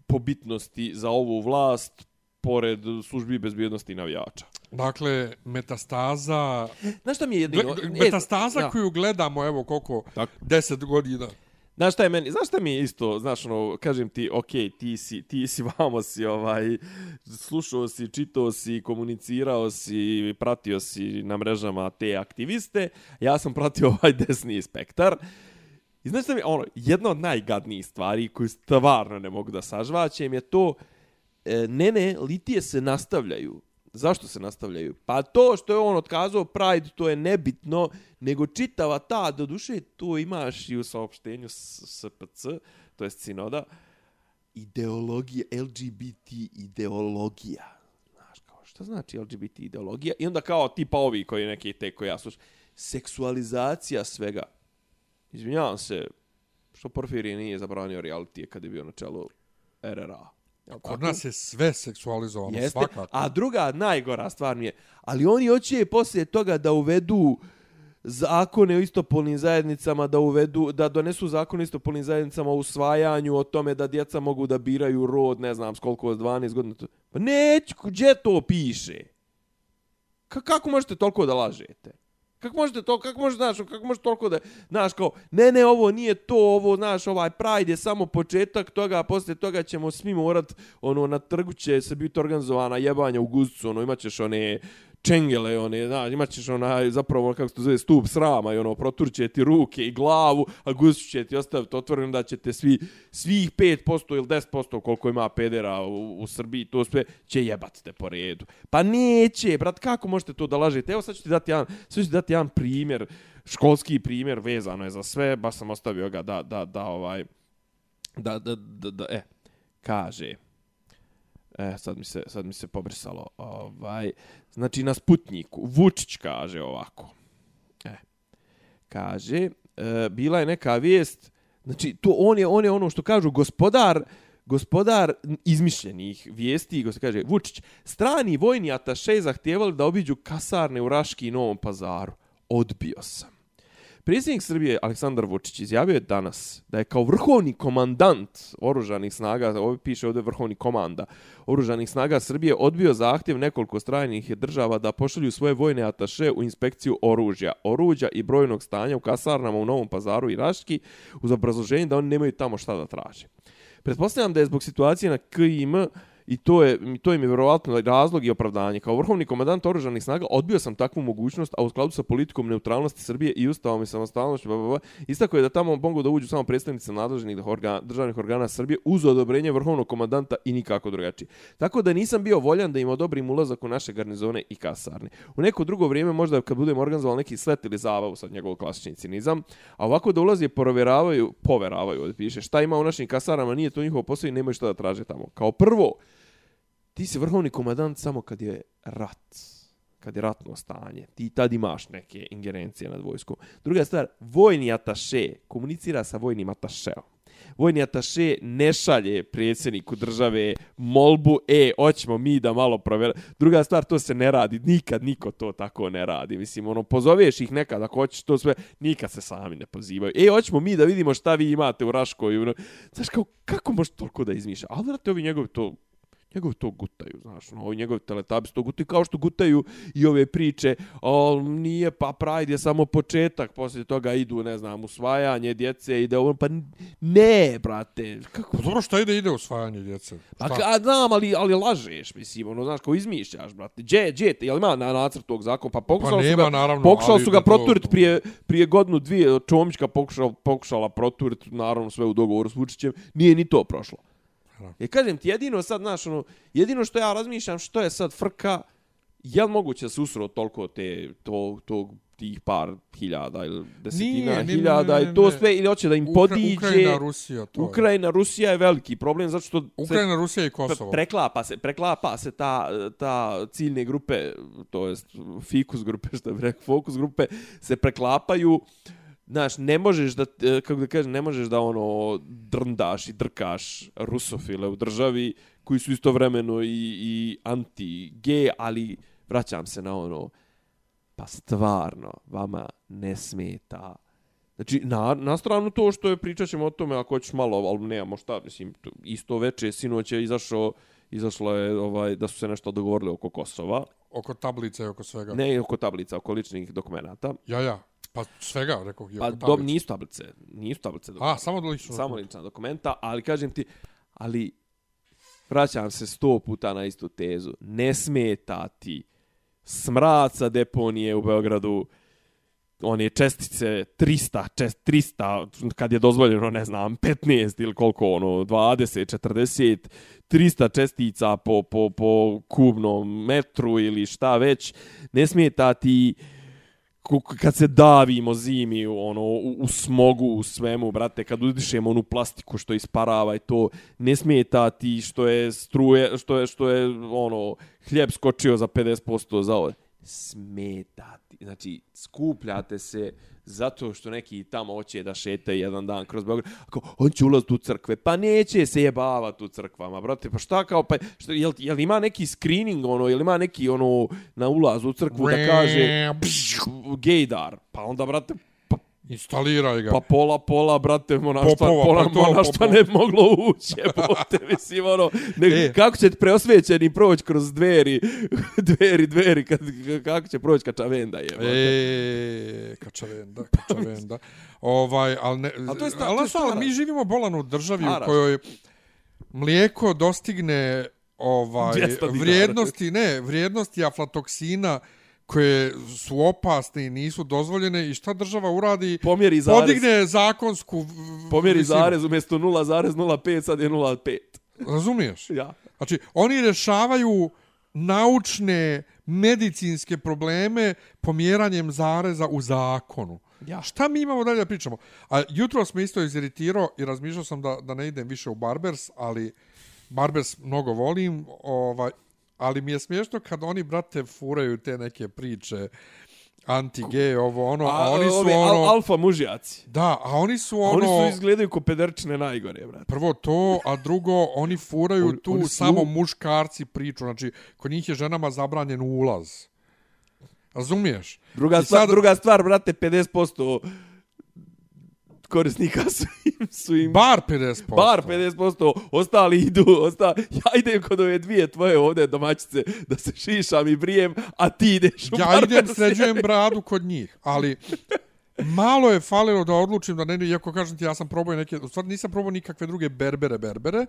po bitnosti za ovu vlast, pored službi bezbjednosti i navijača. dakle, metastaza, Znaš šta mi je jedino... gle, e, metastaza da. koju gledamo, evo koliko, Tako. deset godina. Znaš šta je meni, znaš šta mi je isto, znaš ono, kažem ti, ok, ti si, ti si vamo si, ovaj, slušao si, čitao si, komunicirao si, pratio si na mrežama te aktiviste, ja sam pratio ovaj desni spektar. I znaš šta mi ono, jedna od najgadnijih stvari koju stvarno ne mogu da sažvaćem je to, e, ne, ne, litije se nastavljaju. Zašto se nastavljaju? Pa to što je on otkazao Pride, to je nebitno, nego čitava ta, do duše, to imaš i u saopštenju SPC, to je sinoda, ideologija, LGBT ideologija. Znaš, kao, šta znači LGBT ideologija? I onda kao tipa ovi koji neki te koji ja slušam, seksualizacija svega. Izvinjavam se, što Porfirije nije zabranio reality kad je bio na čelu RRA. Jel Kod nas je sve seksualizovano, Jeste, svakako. a druga najgora stvar mi je, ali oni hoće poslije toga da uvedu zakone o istopolnim zajednicama, da uvedu, da donesu zakone o istopolnim zajednicama o usvajanju, o tome da djeca mogu da biraju rod, ne znam, s koliko, s 12 godina. Pa neću, gdje to piše? Ka kako možete toliko da lažete? Kako možete to, kako možeš, znaš, kako možeš toliko da, znaš, kao, ne, ne, ovo nije to, ovo, znaš, ovaj Pride je samo početak toga, a poslije toga ćemo svi morat, ono, na trgu će se biti organizovana jebanja u guzicu, ono, imat ćeš one čengele, one, znaš, imat ćeš onaj, zapravo, kako se to zove, stup srama i ono, proturće ti ruke i glavu, a guzicu će ti ostaviti otvoreno da ćete svi, svih 5% ili 10% koliko ima pedera u, u Srbiji, to sve će jebati te po redu. Pa neće, brat, kako možete to da lažete? Evo sad ću ti dati jedan, sad ću ti dati jedan primjer, školski primjer, vezano je za sve, baš sam ostavio ga da, da, da, ovaj, da, da, da, da, e, kaže, E, sad mi se, sad mi se pobrisalo. Ovaj, znači, na Sputniku, Vučić kaže ovako. E, kaže, e, bila je neka vijest Znači, to on je, on je ono što kažu gospodar, gospodar izmišljenih vijesti, go se kaže, Vučić, strani vojni ataše zahtijevali da obiđu kasarne u Raški i Novom pazaru. Odbio sam. Predsjednik Srbije Aleksandar Vučić izjavio je danas da je kao vrhovni komandant oružanih snaga, ovo piše ovdje vrhovni komanda, oružanih snaga Srbije odbio zahtjev nekoliko strajnih država da pošalju svoje vojne ataše u inspekciju oružja, oruđa i brojnog stanja u kasarnama u Novom pazaru i Raški uz obrazloženje da oni nemaju tamo šta da traže. Pretpostavljam da je zbog situacije na KIM I to je to im je vjerovatno razlog i opravdanje. Kao vrhovni komandant oružanih snaga odbio sam takvu mogućnost, a u skladu sa politikom neutralnosti Srbije i ustavom i samostalnošću, istako je da tamo mogu da uđu samo predstavnici nadležnih organa, državnih organa Srbije uz odobrenje vrhovnog komandanta i nikako drugačije. Tako da nisam bio voljan da im odobrim ulazak u naše garnizone i kasarne. U neko drugo vrijeme, možda kad budem organizovali neki slet ili zabavu, sad njegov klasični cinizam, a ovako da ulazi provjeravaju, poveravaju, ovdje piše, šta ima u našim kasarama, nije to njihovo posao i nemaju šta da traže tamo. Kao prvo, ti si vrhovni komandant samo kad je rat, kad je ratno stanje. Ti tad imaš neke ingerencije nad vojskom. Druga stvar, vojni ataše komunicira sa vojnim atašeom. Vojni ataše ne šalje predsjedniku države molbu, e, hoćemo mi da malo provjer... Druga stvar, to se ne radi, nikad niko to tako ne radi. Mislim, ono, pozoveš ih nekad ako hoćeš to sve, nikad se sami ne pozivaju. E, hoćemo mi da vidimo šta vi imate u Raškoj. Ono. Znaš, kao, kako možeš toliko da izmišlja? Ali, vrate, ovi njegovi to njegovi to gutaju, znaš, no, ovi njegovi teletabis to gutaju kao što gutaju i ove priče, o, nije pa Pride je samo početak, poslije toga idu, ne znam, usvajanje djece, ide ovo, pa ne, brate. Kako? Pa dobro, šta ide, ide usvajanje djece? Pa ka, znam, ali, ali lažeš, mislim, ono, znaš, kao izmišljaš, brate. Gdje, gdje, jel ima na nacrt tog zakona? Pa pokušali pa nema, su ga, naravno, pokušali su ga to... proturit prije, prije godinu, dvije, Čomićka pokušala, pokušala proturit, naravno, sve u dogovoru s Vučićem, nije ni to prošlo. Ja kažem ti, jedino sad, znaš, ono, jedino što ja razmišljam, što je sad frka, je li moguće da se usro toliko te, to, to, tih par hiljada ili desetina nije, hiljada i to sve, ili hoće da im podiđe... Ukrajina, Rusija, to Ukrajina, Rusija je veliki problem, zato što... Ukrajina, se, Rusija i Kosovo. Preklapa se, preklapa se ta, ta ciljne grupe, to jest fikus grupe, što je fokus grupe, se preklapaju... Uh, Znaš, ne možeš da, e, kako da kažem, ne možeš da ono drndaš i drkaš rusofile u državi koji su istovremeno i, i anti-ge, ali vraćam se na ono, pa stvarno, vama ne smeta. Znači, na, na stranu to što je, pričat ćemo o tome, ako hoćeš malo, ali nemamo šta, mislim, isto veče, sinoć je izašao, izašlo je ovaj, da su se nešto dogovorili oko Kosova. Oko tablice i oko svega. Ne, oko tablica, oko ličnih dokumenta. Ja, ja. Pa svega, rekao je. Pa do, nisu tablice, nisu tablice. A, samo lično. Samo lična dokumenta, ali kažem ti, ali vraćam se sto puta na istu tezu. Ne smeta ti smraca deponije u Beogradu, one čestice 300, čest, 300, kad je dozvoljeno, ne znam, 15 ili koliko, ono, 20, 40, 300 čestica po, po, po kubnom metru ili šta već, ne smeta ti kad se davimo zimi ono u, u smogu u svemu brate kad udišemo onu plastiku što isparava i to ne smeta ti što je struje što je što je ono hljeb skočio za 50% za ovo smeta ti znači skupljate se zato što neki tamo hoće da šete jedan dan kroz Beograd. Ako on će ulaziti u crkve, pa neće se jebavati u crkvama, brate. Pa šta kao, pa, što, jel, jel ima neki screening, ono, jel ima neki, ono, na ulaz u crkvu da kaže gaydar? Pa onda, brate, Instaliraj ga. Pa pola, pola, brate, mo na šta, pola, pa to, na šta ne moglo ući, jebote, mislim, ono, ne, e. kako će preosvećeni proći kroz dveri, dveri, dveri, kad, kako će proći kačavenda, jebote. E, kačavenda, kačavenda. ovaj, ali ne, a to je sta, ali, to je ali, mi živimo bolano u državi Araš. u kojoj mlijeko dostigne ovaj vrijednosti, ne, vrijednosti aflatoksina, koje su opasne i nisu dozvoljene i šta država uradi? Pomjeri zarez. Podigne zakonsku... Pomjeri visinu. zarez umjesto 0,05, sad je 0,5. Razumiješ? ja. Znači, oni rešavaju naučne medicinske probleme pomjeranjem zareza u zakonu. Ja. Šta mi imamo dalje da pričamo? A jutro smo isto iziritirao i razmišljao sam da, da ne idem više u Barbers, ali Barbers mnogo volim. Ovaj, ali mi je smiješno kad oni, brate, furaju te neke priče anti-gay, ovo, ono, a, A, oni su ovi ono... al, alfa mužjaci. Da, a oni su ono... Oni su izgledaju ko pederčine najgore, brate. Prvo to, a drugo, oni furaju Oni- tu oni su- samo muškarci priču. Znači, kod njih je ženama zabranjen ulaz. Razumiješ? Druga I stvar, sad- druga stvar, brate, 50% korisnika su im, su im Bar 50%. bar 50%, ostali idu, ostali, ja idem kod ove dvije tvoje ovdje domaćice da se šišam i brijem, a ti ideš u Ja idem, sređujem bradu kod njih, ali malo je falilo da odlučim da ne, iako kažem ti, ja sam probao neke, u stvari nisam probao nikakve druge berbere, berbere,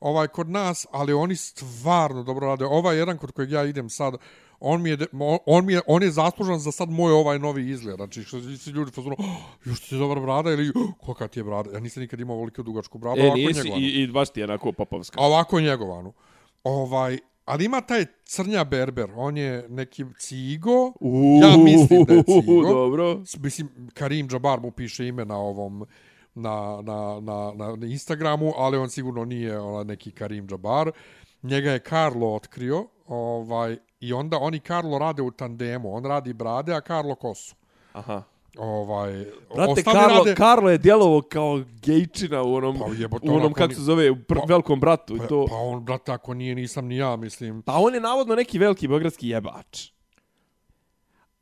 ovaj, kod nas, ali oni stvarno dobro rade. Ovaj jedan kod kojeg ja idem sad, on mi je, on, mi je, on je zaslužan za sad moj ovaj novi izgled. Znači, što svi ljudi fazonu, oh, još ti je dobra brada ili oh, kolika ti je brada. Ja nisam nikad imao ovoliko dugačku bradu, E, ovako njegovanu. i, i baš ti je onako popovska. A ovako njegovanu. Ovaj, ali ima taj crnja berber, on je neki cigo, ja mislim da je cigo. Dobro. Mislim, Karim Džabar mu piše ime na ovom, na, na, na, na, na Instagramu, ali on sigurno nije ona, neki Karim Džabar. Njega je Karlo otkrio, ovaj, i onda oni Karlo rade u tandemu. On radi brade, a Karlo kosu. Aha. Ovaj, Brate, Karlo, rade- Karlo je djelovo kao gejčina u onom, Pa jebote, u onom kako ni- se zove, u pr Pa- velikom bratu. Pa, i to. pa on, brate, ako nije, nisam ni ja, mislim. Pa on je navodno neki veliki beogradski jebač.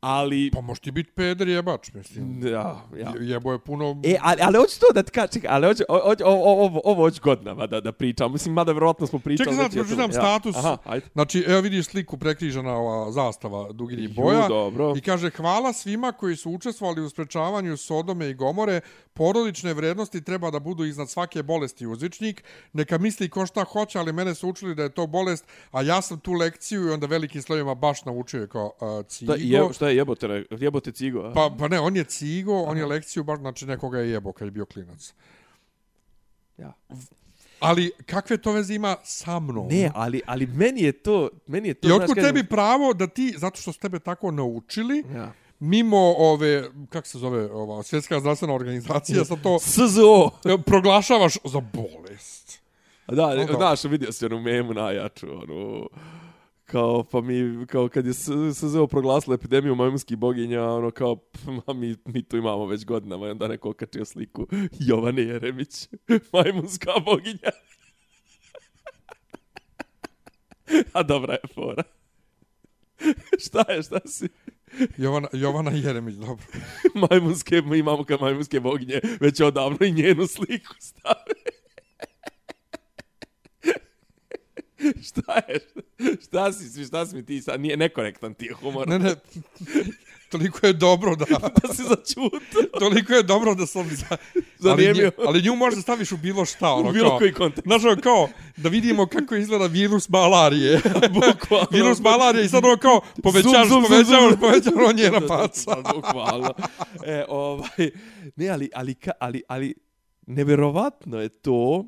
Ali, Pa možeš ti biti peder jebač, mislim. ja, ja. Je- Jebo je puno... E, ali, ali hoću to da ti kažem, čekaj, ali hoću, hoću, ovo, ovo, ovo hoću godinama da, da pričam. Mislim, mada vjerojatno smo pričali. Čekaj, već je to- pročitam ja. status. Aha, ajde. Znači, evo vidiš sliku prekrižena ova zastava duginih Ju, boja. dobro. I kaže, hvala svima koji su učestvovali u sprečavanju Sodome i Gomore. Porodične vrednosti treba da budu iznad svake bolesti uzvičnik. Neka misli ko šta hoće, ali mene su učili da je to bolest, a ja sam tu lekciju i onda velikim slovima baš naučio kao uh, cigo. Šta, je, šta je jebote, jebote cigo? a? Pa, pa ne, on je cigo, on je lekciju baš, znači nekoga je jebo kad je bio klinac. Ja. Ali kakve to veze ima sa mnom? Ne, ali, ali meni je to, meni je to, I otkud kažem- tebi pravo da ti, zato što su tebe tako naučili, Ja. mimo ove, kako se zove, ova svjetska zdravstvena organizacija, sa to SZO. e, proglašavaš za bolest. Da, Onda- znaš, vidio si onu memu najjaču, onu, kao, pa mi, kao kad je S- SZO proglasila epidemiju majmunskih boginja, ono kao, p- ma mi, mi tu imamo već godinama, i onda neko okačio sliku Jovane Jeremić, majmunska boginja. A dobra je fora. šta je, šta si? Jovana, Jovana Jeremić, dobro. majmunske, mi imamo kao majmunske boginje, već odavno i njenu sliku stave. šta je? Šta si, šta si mi ti sad? Nije nekorektan ti je humor. Ne, ne, toliko je dobro da... da si začutao. Toliko je dobro da sam za... ali, nju, ali nju možeš da staviš u bilo šta. Ono, U bilo kao, koji kontekst. Znaš, ono, kao, da vidimo kako izgleda virus malarije. Bukvalno. virus malarije i sad ono kao, povećaš, povećaš, povećaš, on njena faca. Da, Bukvalno. E, ovaj, ne, ali, ali, ka- ali, ali, neverovatno je to,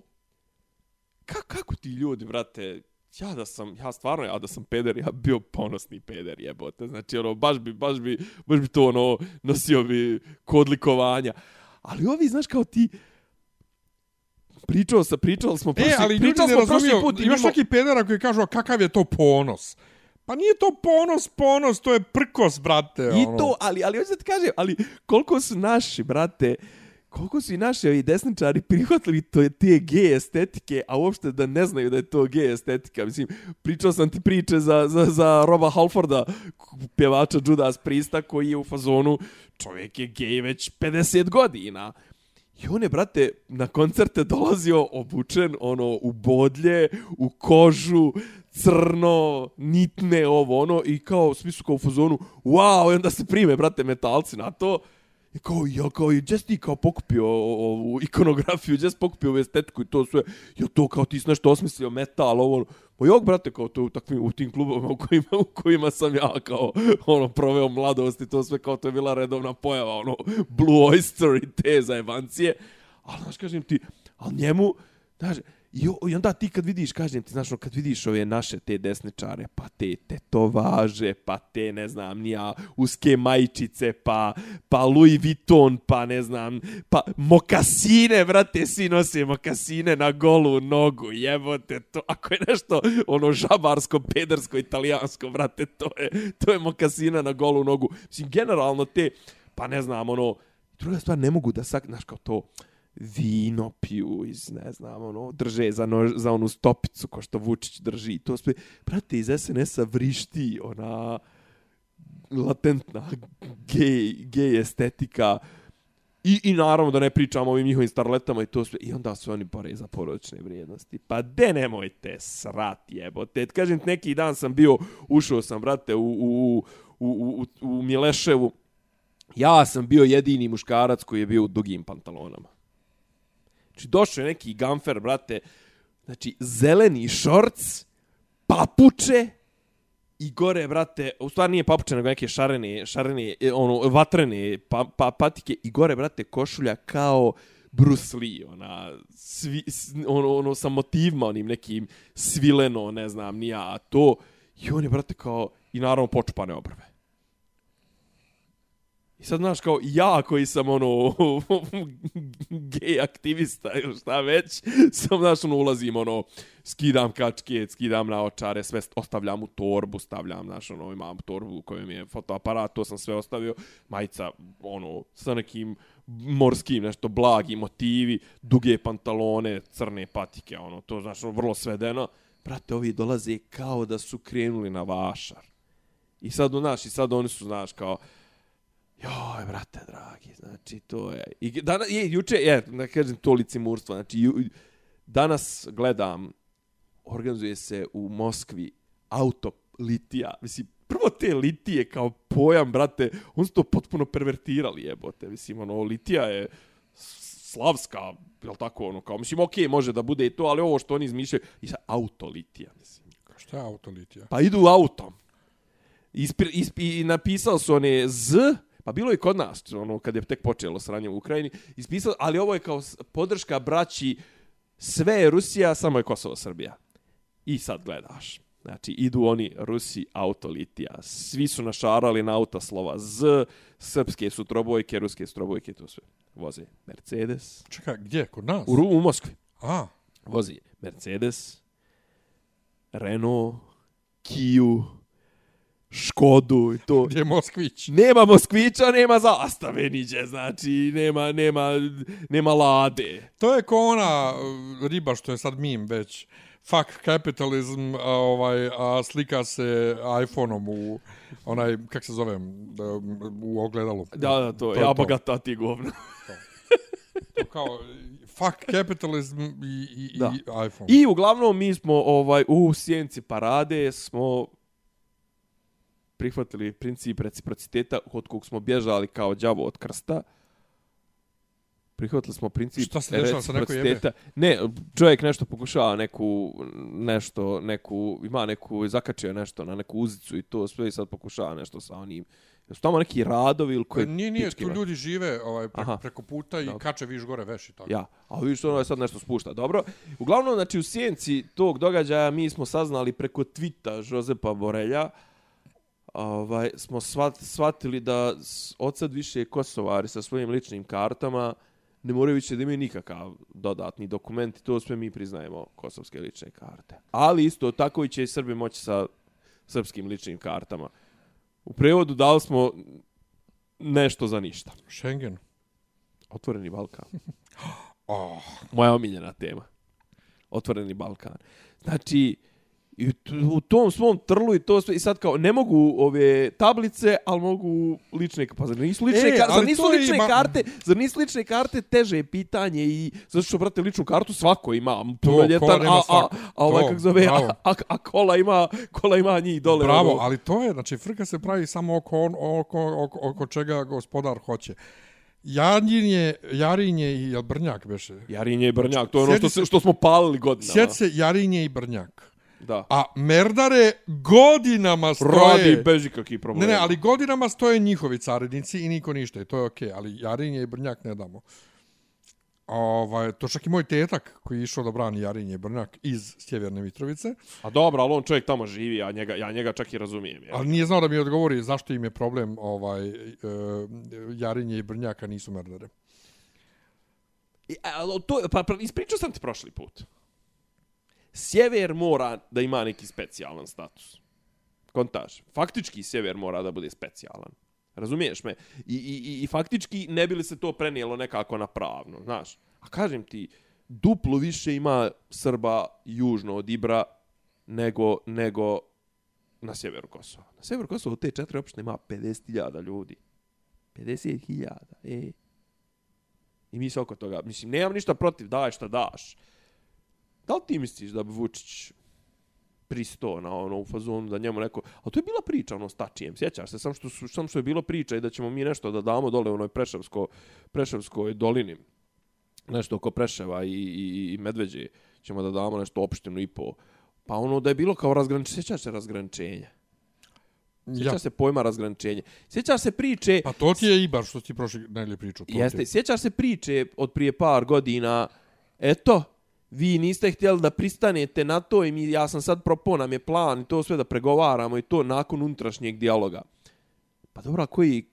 ka, kako ti ljudi, brate, ja da sam, ja stvarno, ja da sam peder, ja bi bio ponosni peder, jebote. Znači, ono, baš bi, baš bi, baš bi to, ono, nosio bi kod likovanja. Ali ovi, znaš, kao ti, pričao sam, pričali smo prošli, E, ali pričali smo prošli put imaš mimo- svaki pedera koji kažu, kakav je to ponos? Pa nije to ponos, ponos, to je prkos, brate. I ono. to, ali, ali hoću da ti kažem, ali koliko su naši, brate, koliko su i naši ovi desničari prihvatili to je te gej estetike, a uopšte da ne znaju da je to gej estetika. Mislim, pričao sam ti priče za, za, za Roba Halforda, pjevača Judas Prista, koji je u fazonu, čovjek je gej već 50 godina. I on je, brate, na koncerte dolazio obučen, ono, u bodlje, u kožu, crno, nitne, ovo, ono, i kao, svi su kao u fazonu, wow, i onda se prime, brate, metalci na to. I kao, ja kao, i Jess ti kao pokupio ovu ikonografiju, Jess pokupio ovu estetiku i to sve, ja to kao ti si nešto osmislio, metal, ovo, ono. Pa jok, brate, kao to u, takvim, u tim klubovima u kojima, u kojima sam ja kao, ono, proveo mladost i to sve kao to je bila redovna pojava, ono, Blue Oyster i te zajebancije. Ali, znaš, kažem ti, ali njemu, znaš, I, o- I onda ti kad vidiš, kažem ti, znaš, ono, kad vidiš ove naše te desničare, pa te tetovaže, pa te, ne znam, nija, uske majčice, pa, pa Louis Vuitton, pa ne znam, pa mokasine, vrate, svi nose mokasine na golu nogu, jebote, to, ako je nešto, ono, žabarsko, pedersko, italijansko, vrate, to je, to je mokasina na golu nogu. Mislim, generalno te, pa ne znam, ono, druga stvar, ne mogu da sak, znaš, kao to, vino piju iz, ne znam, ono, drže za, nož, za onu stopicu ko što Vučić drži. To sve, brate, iz SNS-a vrišti ona latentna gej, gej estetika. I, I naravno da ne pričamo o ovim njihovim starletama i to sve. I onda su oni bore za porodične vrijednosti. Pa de nemojte srat jebote. Kažem ti, neki dan sam bio, ušao sam, brate, u, u, u, u, u, u Mileševu. Ja sam bio jedini muškarac koji je bio u dugim pantalonama. Znači, došao je neki gamfer, brate, znači, zeleni šorc, papuče i gore, brate, u stvari nije papuče, nego neke šarene, šarene, e, ono, vatrene pa, pa, patike i gore, brate, košulja kao Bruce Lee, ona, svi, ono, ono, sa motivima, onim nekim svileno, ne znam, nija, a to, i on je, brate, kao, i naravno počupane obrve. I sad, znaš, kao ja koji sam, ono, gej aktivista ili šta već, sam, znaš, ono, ulazim, ono, skidam kačke, skidam naočare, sve ostavljam u torbu, stavljam, znaš, ono, imam torbu u kojoj mi je fotoaparat, to sam sve ostavio, majica, ono, sa nekim morskim, nešto, blagi motivi, duge pantalone, crne patike, ono, to, znaš, ono, vrlo svedeno. Brate, ovi dolaze kao da su krenuli na vašar. I sad, znaš, i sad oni su, znaš, kao, Joj, brate, dragi, znači, to je... I danas, je, juče, je, da kažem, to licimurstvo, znači, ju, danas gledam, organizuje se u Moskvi auto litija, mislim, prvo te litije kao pojam, brate, on su to potpuno pervertirali, jebote, mislim, ono, litija je slavska, jel tako, ono, kao, mislim, okej, može da bude i to, ali ovo što oni izmišljaju, i sad, auto litija, mislim. Šta je autolitija? Pa idu autom. Ispir, isp, I napisali su one Z, pa bilo je kod nas, ono, kad je tek počelo sranje u Ukrajini, ispisali, ali ovo je kao podrška braći sve je Rusija, samo je Kosovo Srbija. I sad gledaš. Znači, idu oni Rusi autolitija. Svi su našarali na auta slova Z, srpske su trobojke, ruske su trobojke, to sve. Voze Mercedes. Čekaj, gdje? Kod nas? U, u Moskvi. A, Vozi Mercedes, Renault, Kiju, Škodu i to. gdje je Moskvić? Nema Moskvića, nema zastave niđe, znači nema, nema, nema lade. To je ko ona uh, riba što je sad mim već. Fuck capitalism, a, ovaj, a slika se iPhone-om u onaj, kak se zove, da, u ogledalu. Da, da, to, To ja to. bogata, ti govno. To kao, fuck capitalism i, i, Da. i iPhone. I uglavnom mi smo ovaj u sjenci parade smo prihvatili princip reciprociteta od kog smo bježali kao đavo od krsta. Prihvatili smo princip Šta se dešava sa neko jebe? reciprociteta. Ne, čovjek nešto pokušava neku nešto neku ima neku zakačio nešto na neku uzicu i to sve i sad pokušava nešto sa onim. Jesu tamo neki radovi ili koji Nije, nije, pički tu ljudi žive ovaj, Aha. preko, puta i Dobro. kače viš gore veš i tako. Ja, a vidiš ono je sad nešto spušta. Dobro. Uglavnom, znači u sjenci tog događaja mi smo saznali preko tvita Žozepa Borelja ovaj, smo svat, shvatili da od sad više Kosovari sa svojim ličnim kartama ne moraju više da imaju nikakav dodatni dokument i to sve mi priznajemo kosovske lične karte. Ali isto tako i će i Srbi moći sa srpskim ličnim kartama. U prevodu dali smo nešto za ništa. Schengen. Otvoreni Balkan. Oh, moja omiljena tema. Otvoreni Balkan. Znači, i u tom svom trlu i to sve, i sad kao, ne mogu ove tablice, ali mogu lične. Pa zar nisu lične, E, karte, zar nisu je lične ima- karte, zar nisu lične karte teže je pitanje i zato što, brate, ličnu kartu svako ima, punoljetan, a, a, a, ovaj, kako zove, a, a, a, kola ima, kola ima njih dole. Bravo, ono. ali to je, znači, frka se pravi samo oko, on, oko, oko, oko čega gospodar hoće. Jarinje, Jarinje i jel Brnjak beše. Jarinje i Brnjak, to je ono što, se- što smo palili godinama. Sjeti se Jarinje i Brnjak. Da. A Merdare godinama stoje... Radi beži kakvi problemi. Ne, ne, ali godinama stoje njihovi carinici i niko ništa. I to je okej, ali Jarinje i Brnjak ne damo. Ovaj, to čak i moj tetak koji je išao da brani Jarinje i Brnjak iz Sjeverne Mitrovice, A dobro, ali on čovjek tamo živi, ja njega, ja njega čak i razumijem. Je. ali nije znao da mi odgovori zašto im je problem ovaj, e, Jarinje i Brnjaka nisu merdere. I, ali to, pa, pa ispričao sam ti prošli put. Sjever mora da ima neki specijalan status. Kontaž. Faktički sjever mora da bude specijalan. Razumiješ me? I, i, i, I faktički ne bi li se to prenijelo nekako na pravno, znaš? A kažem ti, duplo više ima Srba južno od Ibra nego, nego na sjeveru Kosova. Na sjeveru Kosova te četiri opštine ima 50.000 ljudi. 50.000, e. I mi se oko toga, mislim, nemam ništa protiv, daj šta daš. Da li ti misliš da bi Vučić pristo na ono u fazonu da njemu neko... A to je bila priča ono s Tačijem, sjećaš se? Sam što, su- sam što je bilo priča i da ćemo mi nešto da damo dole u onoj Preševsko, Preševskoj dolini. Nešto oko Preševa i, i, i Medveđe. Ćemo da damo nešto opštinu i po. Pa ono da je bilo kao razgraničenje. Sjećaš se razgraničenja? Sjećaš Ja. se pojma razgraničenja? Sjećaš se priče... Pa to ti je Ibar što ti prošli nedelje pričao. Jeste, sjećaš se priče od prije par godina, eto, vi niste htjeli da pristanete na to i mi, ja sam sad propao nam je plan i to sve da pregovaramo i to nakon unutrašnjeg dijaloga. Pa dobro, a koji,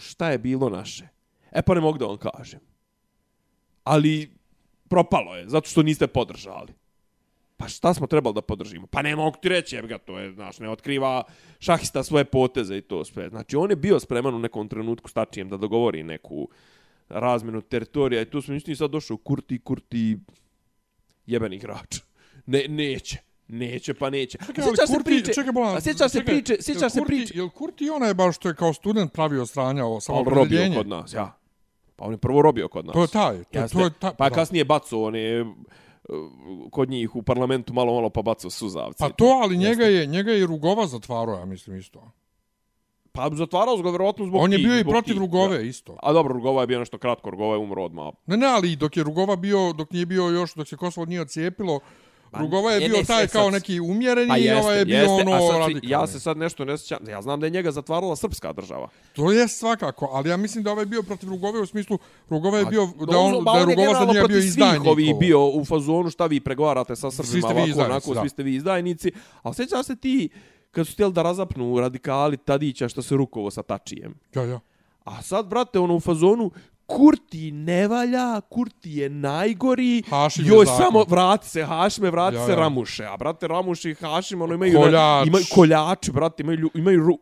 šta je bilo naše? E pa ne mogu da vam kažem. Ali propalo je, zato što niste podržali. Pa šta smo trebali da podržimo? Pa ne mogu ti reći, jeb ga, to je, znaš, ne otkriva šahista svoje poteze i to sve. Znači, on je bio spreman u nekom trenutku s Tačijem da dogovori neku razmenu teritorija i tu smo ništa sad došao Kurti, Kurti, jebeni igrač. Ne, neće. Neće, pa neće. Čekaj, A ali sjećaš se priče? Čekaj, bolan, a sjećaš se priče? Sjećaš se priče? Jel Kurti onaj baš što je kao student pravio sranja o Pa on robio kod nas, ja. Pa on je prvo robio kod nas. To je taj, to, Jeste. to je taj. pa je da. kasnije bacao on je uh, kod njih u parlamentu malo malo pa bacao suzavce. Pa to, ali njega je, njega je i Rugova zatvarao, ja mislim isto. Pa zatvarao ga vjerovatno zbog On je tih, bio i protiv tih, Rugove da. isto. A dobro, Rugova je bio nešto kratko, Rugova je umro odmah. Ne, ne, ali dok je Rugova bio, dok nije bio još, dok se Kosovo nije ocijepilo, Rugova je Pa, ne, bio ne, taj sad- kao neki umjereni Pa i jeste, ovaj je bio jeste, ono sad radikalni. Ja se sad nešto ne sjećam. Ja znam da je njega zatvarala srpska država. To je svakako, ali ja mislim da ovaj bio protiv Rugove u smislu Rugova je A, bio da on da on Rugova sad nije bio izdajnik. ovo. bio u fazonu šta vi pregovarate sa Srbima, ste vi ovako, izdajnici, onako, da. svi ste vi izdajnici. A sjećaš se ti kad su htjeli da razapnu radikali Tadića što se rukovo sa Tačijem. Ja, ja. A sad, brate, ono u fazonu, Kurti ne valja, Kurti je najgori, Hašim je joj zakon. samo vrati se Hašime, vrati Ja, se ja. Ramuše, a brate Ramuši i Hašim ono imaju, Koljač. imaju koljači, brate, imaju, imaju ru,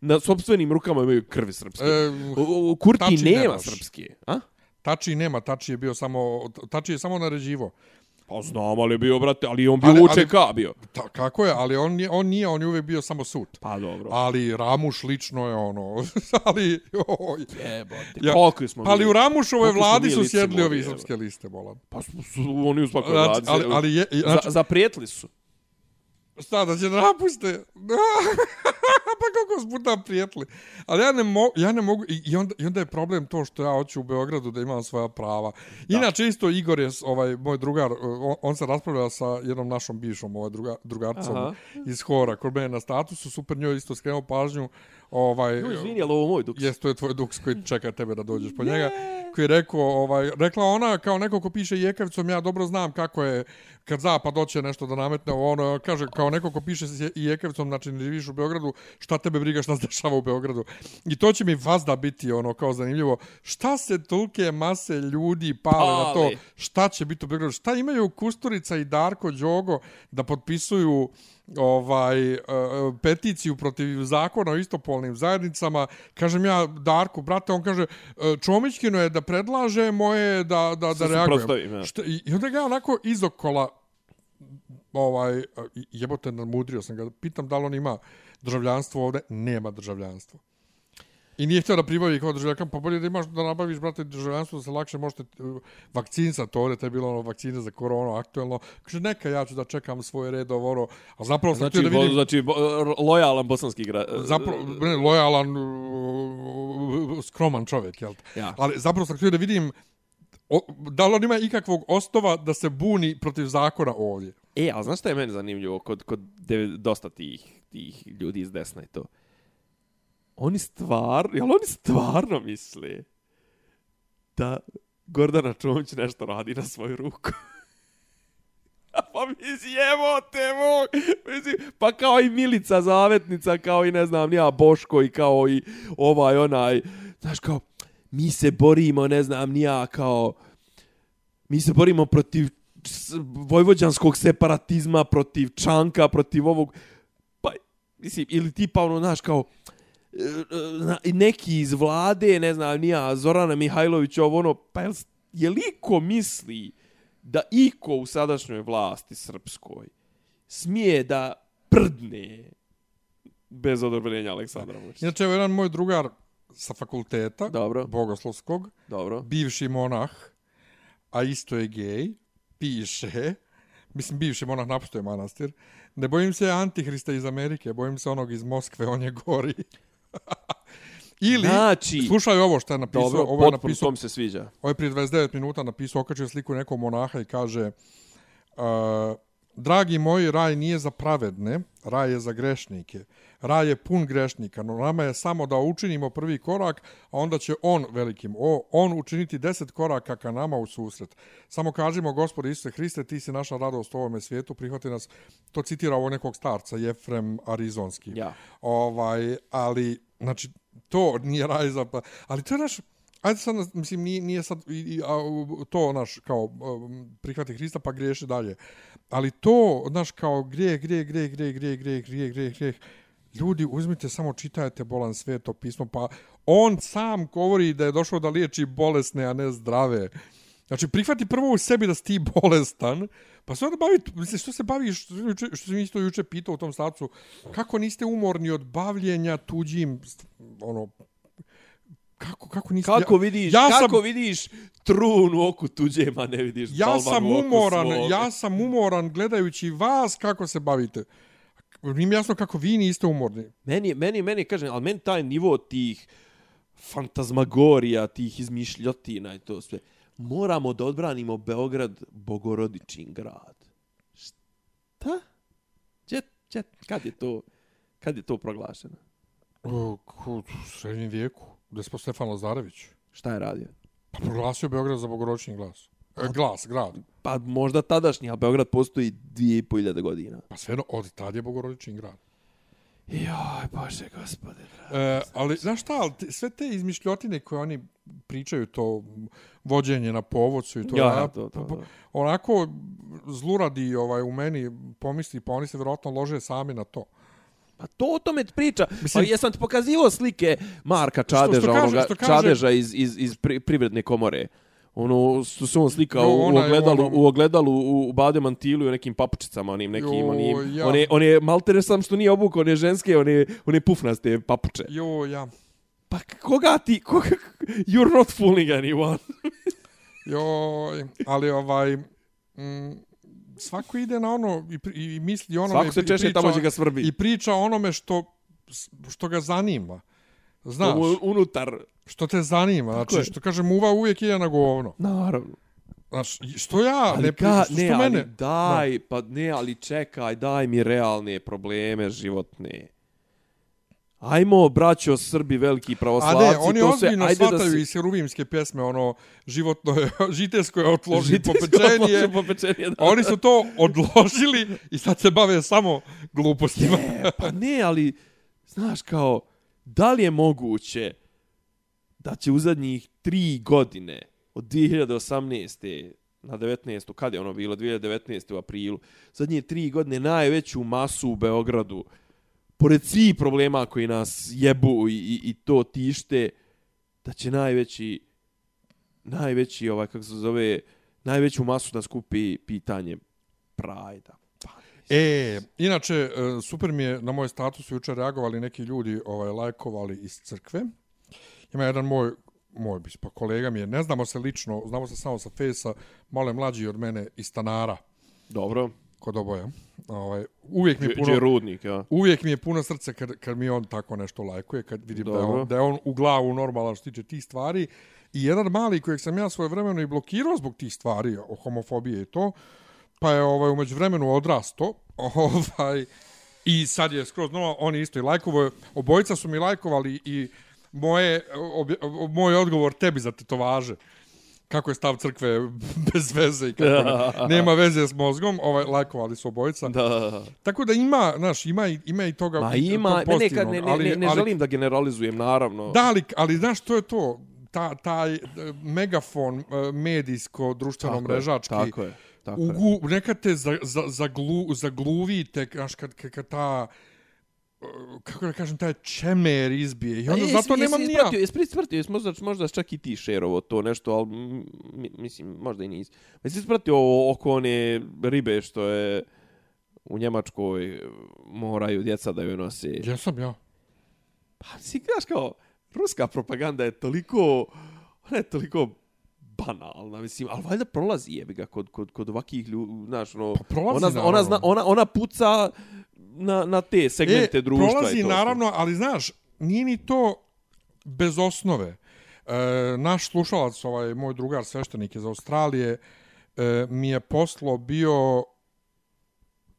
na sopstvenim rukama imaju krvi srpske. E, O- o- Kurti nema nemaš. srpske, a? Tači nema, Tači je bio samo, Tači je samo naređivo. Pa znam, ali je bio, brate, ali on bio Ali- u ali- UČK bio. Ta, kako je, ali on, on nije, on je uvijek bio samo sud. Pa dobro. Ali Ramuš lično je ono, ali, oj. Jebote, Ja, koliko smo Pa ali u Ramušovoj vladi su sjedli ovi srpske liste, bolan. Pa su, su oni u svakoj Znači, vladi. ali, ali je, znači, Za, zaprijetli su. Šta, da će da napuste? pa kako su puta prijetli. Ali ja ne, mo, ja ne mogu, i, i, onda, i onda je problem to što ja hoću u Beogradu da imam svoja prava. Inače, isto Igor je, ovaj, moj drugar, on, on se raspravljao sa jednom našom bivšom ovaj, druga, drugarcom Aha. iz Hora, kod mene na statusu, super njoj isto skrenuo pažnju, ovaj, No, izvini, ali ovo moj duks. Jes, to je tvoj duks koji čeka tebe da dođeš po njega. Koji je rekao, ovaj, rekla ona kao neko ko piše Jekavicom, ja dobro znam kako je kad zapad hoće nešto da nametne, ono kaže kao neko ko piše Jekavicom, znači ne živiš u Beogradu, šta tebe briga šta se dešava u Beogradu. I to će mi vazda biti ono kao zanimljivo. Šta se tolike mase ljudi pale, na to? Pale. Šta će biti u Beogradu? Šta imaju Kusturica i Darko Đogo da potpisuju ovaj uh, peticiju protiv zakona o istopolnim zajednicama. Kažem ja Darku, brate, on kaže e, Čomićkino je da predlaže, moje da, da, da reagujem. ja. Šta, I onda ga onako izokola ovaj, i- jebote, namudrio sam ga. Pitam da li on ima državljanstvo ovde. Nema državljanstvo. I nije htio da pribavi kao državljanka, pa bolje da imaš da nabaviš, brate, državljanstvo da se lakše možete uh, vakcinisati ovdje, to je bilo ono vakcine za koronu aktuelno. Kaže, neka, ja ću da čekam svoj red ovo, ono, a zapravo sam Znači, da vidim, znači lojalan bosanski gra... zapravo, ne, lojalan, uh, skroman čovjek, jel? Ja. Ali zapravo sam htio da vidim o, da li on ima ikakvog ostova da se buni protiv zakona ovdje. E, ali znaš šta je meni zanimljivo kod, kod de, dosta tih, tih ljudi iz desna i to? Oni stvar, jel oni stvarno misle da Gordana Čomić nešto radi na svoju ruku. pa mislim, jevo te mog. Mislim, pa kao i Milica Zavetnica, kao i ne znam, ja Boško i kao i ovaj onaj, znaš kao, mi se borimo, ne znam, nija kao, mi se borimo protiv vojvođanskog separatizma, protiv Čanka, protiv ovog, pa, mislim, ili tipa ono, znaš, kao, neki iz vlade, ne znam, nija, Zorana Mihajlović, ovo ono, pa jel, je li ko misli da iko u sadašnjoj vlasti srpskoj smije da prdne bez odobrenja Aleksandra Vučića? Inače, evo jedan moj drugar sa fakulteta, Dobro. bogoslovskog, Dobro. bivši monah, a isto je gej, piše, mislim, bivši monah napustuje manastir, ne bojim se antihrista iz Amerike, bojim se onog iz Moskve, on je gori. Ili, Znači- slušaj ovo što je napisao, Dobro, ovo je napisao, to mi se sviđa. ovo je prije 29 minuta napisao, okačio sliku nekog monaha i kaže, uh, dragi moji, raj nije za pravedne, raj je za grešnike. Raj je pun grešnika, no nama je samo da učinimo prvi korak, a onda će on, velikim o, on učiniti deset koraka ka nama u susret. Samo kažimo, gospode Isuse Hriste, ti si naša radost u ovome svijetu, prihvati nas, to citira ovo nekog starca, Jefrem Arizonski. Ja. Ovaj, ali, znači, to nije raj za... pa- Ali to je naš... Ajde sad, mislim, nije, nije sad i, i, a, to, naš, kao, um, prihvati Hrista pa griješi dalje. Ali to, naš, kao grijeh, grijeh, grijeh, grijeh, grijeh, grijeh, grijeh, grijeh, grijeh, Ljudi, uzmite, samo čitajte bolan sveto pismo, pa on sam govori da je došao da liječi bolesne, a ne zdrave. Znači, prihvati prvo u sebi da si ti bolestan, pa se onda bavi, mislim, što se bavi, što, što sam isto juče pitao u tom starcu, kako niste umorni od bavljenja tuđim, ono, kako, kako niste... Kako ja, vidiš, ja kako sam, vidiš trun u oku tuđema, ne vidiš ja sam u oku umoran, ja sam umoran gledajući vas kako se bavite. Nije mi jasno kako vi niste umorni. Meni, meni, meni, kažem, ali meni taj nivo tih fantazmagorija, tih izmišljotina i to sve. Moramo da odbranimo Beograd, Bogorodičin grad. Šta? Gdje, gdje, kad je to, kad je to proglašeno? Ku- u srednjem vijeku, despo Stefan Lazarević. Šta je radio? Pa proglasio Beograd za bogoročni glas. E, glas, grad. Pa možda tadašnji, a Beograd postoji dvije i po hiljade godina. Pa sve od tad je bogorodični grad. Joj, bože, gospode. E, ali, znaš šta, ali te- sve te izmišljotine koje oni pričaju, to vođenje na povodcu i to, Ja, ja, to, to, to. onako zluradi ovaj, u meni pomisli, pa oni se vjerojatno lože sami na to. Pa to o tome ti priča. Mislim- pa jesam ti pokazivao slike Marka Čadeža, što kaže- onoga, što kaže- Čadeža iz, iz, iz pri, privredne komore. Ono, što se on slikao Jo, u, ogledalu, ono- u ogledalu u, u Bade Mantilu i u nekim papučicama, onim nekim, Jo, onim, ja. on, je, on je maltere sam što nije obukao, one ženske, one, one pufnaste papuče. Jo, ja. Pa koga ti, koga, you're not fooling anyone. Joj, ali ovaj... Mm, svako ide na ono i, i misli onome... Svako se češe priča- tamo gdje ga svrbi. I priča onome što, što ga zanima. Znaš, Ono Unutar, što te zanima. Tako Znači, je. što kaže muva uvijek ide na govno. naravno. Znaš, i što ja, Ali ne, ka, što, ne, što ali mene... daj, pa ne, ali čekaj, daj mi realne probleme životne. Ajmo, braćo Srbi, veliki A pravoslavci, ne, oni to ozbiljno ajde da shvataju se... iz heruvimske pjesme, ono, životno je, žitesko je otloži Žitesko popečenje. popečenje, da. Oni su to odložili i sad se bave samo glupostima. E, pa ne, ali, znaš, kao, da li je moguće da će u zadnjih tri godine, od 2018. na 19. kad je ono bilo, 2019. u aprilu, zadnje tri godine najveću masu u Beogradu, pored svih problema koji nas jebu i, i, i to tište, da će najveći, najveći, ovaj, kako se zove, najveću masu da skupi pitanje Prajda. E, inače, e, super mi je na moj status jučer reagovali neki ljudi ovaj lajkovali iz crkve. Ima jedan moj moj bis, pa kolega mi je, ne znamo se lično, znamo se samo sa fejsa, malo je mlađi od mene iz stanara Dobro. kod oboja. Ovaj, uvijek mi je Puno... rudnik, ja. uvijek mi je puno srce kad, kad mi on tako nešto lajkuje, kad vidim da je, Dobro. on, da je on u glavu normalan što tiče tih stvari. I jedan mali kojeg sam ja svoje vremeno i blokirao zbog tih stvari, o homofobije i to, pa je ovaj, umeđu vremenu odrasto, ovaj, i sad je skroz novo, on je isto i lajkovo, obojica su mi lajkovali i moje, obje, moj odgovor tebi za tetovaže. kako je stav crkve bez veze i kako ne, nema veze s mozgom, ovaj, lajkovali su obojica. Da. Tako da ima, znaš, ima, i- ima i toga Ma ima, ne, ne, ne, ne, ali- ne, ne ali- želim da generalizujem, naravno. Da, ali, ali znaš, to je to. Ta, taj e, megafon e, medijsko, društveno Tako je, mrežački, Tako je. Tako je. ugu, nekad te za, za, za glu, zagluvite, znaš, kad, kad, kad ta, e, kako da kažem, taj čemer izbije. I onda zato jesi- nemam jesi ni ja. ispratio- Jesi ispratio, jesi možda, možda čak i ti šerovo to nešto, ali mi- mislim, možda i nisi. Jesi ispratio ovo oko one ribe što je u Njemačkoj moraju djeca da joj nose. Jesam ja. Pa si znaš kao, ruska propaganda je toliko, ona je toliko banalna, mislim, ali valjda prolazi jebi ga kod, kod, kod ovakih ljudi, znaš, ono, Pa prolazi, ona, zna- ona, naravno. zna, ona, ona puca na, na te segmente e, društva. prolazi i to naravno, ali znaš, nije ni to bez osnove. E, naš slušalac, ovaj moj drugar sveštenik iz Australije, e, mi je poslo bio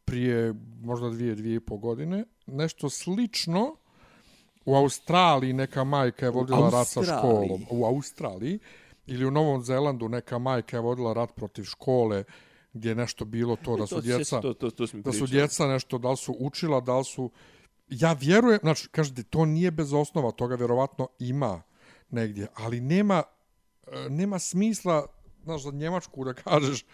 prije možda dvije, dvije i po godine, nešto slično u Australiji neka majka je vodila rat sa Australiji? školom. U Australiji ili u Novom Zelandu neka majka je vodila rat protiv škole gdje je nešto bilo to da su to, djeca To, to, to, to da su djeca nešto, da li su učila, da li su... Ja vjerujem, znači, kažete, to nije bez osnova, toga vjerovatno ima negdje, ali nema, e, nema smisla, znaš, za Njemačku da kažeš,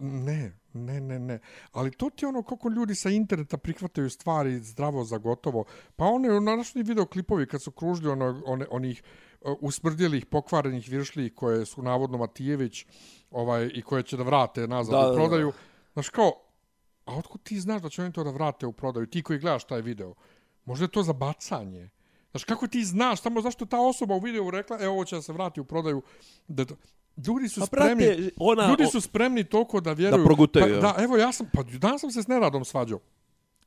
ne, ne, ne, ne. Ali to ti ono koliko ljudi sa interneta prihvataju stvari zdravo za gotovo. Pa one naravno videoklipovi kad su kružili ono, one, onih e, usmrdjelih, pokvarenih viršlih koje su navodno Matijević ovaj, i koje će da vrate nazad Da, da, da, u da. prodaju. Znaš kao, a otkud ti znaš da će oni to da vrate u prodaju? Ti koji gledaš taj video. Možda je to za bacanje. Znaš, kako ti znaš, samo zašto ta osoba u videu rekla, e, ovo će da se vrati u prodaju. Da to... Ljudi su Pa, spremni, brate, ona- ljudi su spremni toliko da vjeruju. progutaju, Pa, da, evo ja sam, pa danas sam se s Neradom svađao.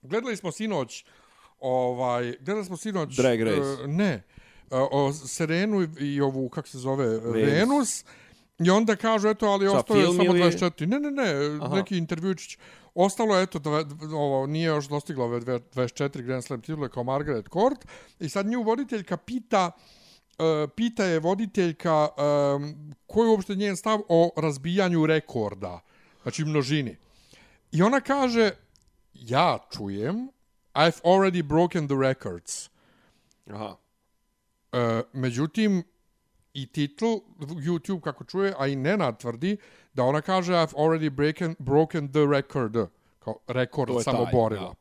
Gledali smo sinoć, ovaj, gledali smo sinoć... Drag Race. e, ne, e, o Serenu i, ovu, kako se zove, Venus. Venus. I onda kažu, eto, ali Šta, ostalo je samo ili- 24. Ne, ne, ne, Aha. neki intervjučić. Ostalo je, eto, dve, ovo, nije još dostigla ove dve- 24 Grand Slam titule kao Margaret Court. I sad nju voditeljka pita, uh, pita je voditeljka um, koji je uopšte njen stav o razbijanju rekorda, znači množini. I ona kaže, ja čujem, I've already broken the records. Aha. E, međutim, i titl YouTube kako čuje, a i Nenad tvrdi da ona kaže I've already broken, broken the record. Kao rekord To je sam taj, oborila. da.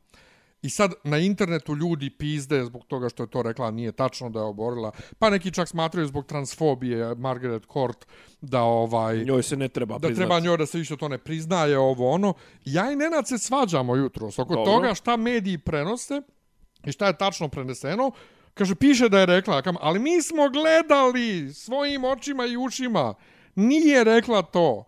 I sad na internetu ljudi pizde zbog toga što je to rekla, nije tačno da je oborila. Pa neki čak smatraju zbog transfobije Margaret Court da ovaj Njoj se ne treba da priznati. treba njoj da se više to ne priznaje ovo ono. Ja i Nenad se svađamo jutro oko Dobro. toga šta mediji prenose i šta je tačno preneseno. Kaže, piše da je rekla, kažem, ali mi smo gledali svojim očima i ušima. Nije rekla to.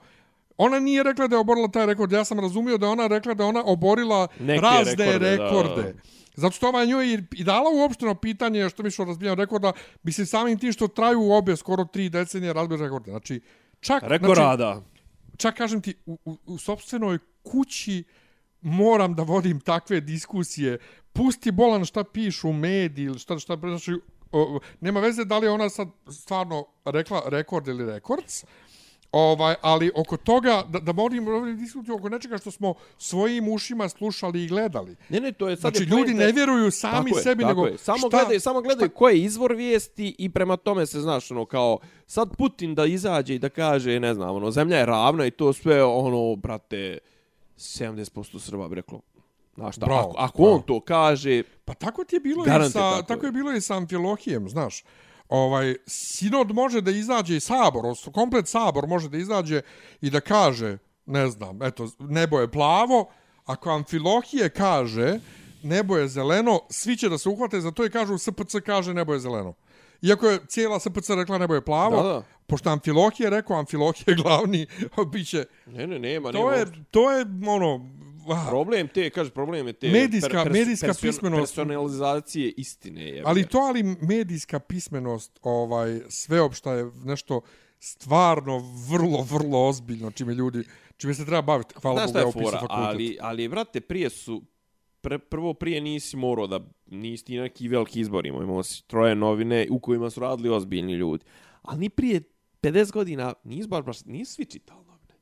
Ona nije rekla da je oborila taj rekord. Ja sam razumio da je ona rekla da je ona oborila Neke razne rekorde, rekorde. da. Zato što ova njoj i- i dala uopšteno pitanje što mi što razbijam rekorda, bi se samim tim što traju obje skoro tri decenije razbio rekorde. Znači, čak, Rekao znači, čak kažem ti, u, u, u sobstvenoj kući moram da vodim takve diskusije. Pusti bolan šta pišu u mediji ili šta, šta, znači, o, nema veze da li je ona sad stvarno rekla rekord ili rekords, Ovaj, ali oko toga, da, da moram diskutiti oko nečega što smo svojim ušima slušali i gledali. Ne, ne, to je sad Znači, je ljudi ne vjeruju sami Tako je, sebi, tako nego je. Samo šta, gledaju, samo gledaju ko je izvor vijesti i prema tome se znaš ono kao sad Putin da izađe i da kaže ne znam ono zemlja je ravna i to sve ono brate 70% Srba bi reklo Znaš šta, Bravo, ako, ako bravo. on to kaže, Pa tako ti je bilo i je sa, tako. tako. je bilo i sa Amfilohijem, znaš. Ovaj, sinod može da izađe i sabor, komplet sabor može da izađe i da kaže, ne znam, eto, nebo je plavo, ako Amfilohije kaže nebo je zeleno, svi će da se uhvate za to i kažu SPC kaže nebo je zeleno. Iako je cijela SPC rekla nebo je plavo, Da, da. pošto Amfilohije rekao, Amfilohije je glavni, bit će, ne, ne, nema, to nema je, to je, ono, ah, Problem te, kaže, problem je te Medijska- medijska pismenost. personalizacije istine. Je, Ali to, ali medijska pismenost, ovaj, sveopšta je nešto stvarno vrlo, vrlo ozbiljno, čime ljudi, čime se treba baviti. Hvala Bogu, ja upisao fora, fakultet. ali, ali, brate, prije su, pre, prvo prije nisi morao da, nisi ti neki veliki izbor imao, imao si troje novine u kojima su radili ozbiljni ljudi. Ali ni prije 50 godina nisu baš, baš nisu svi čitali novine.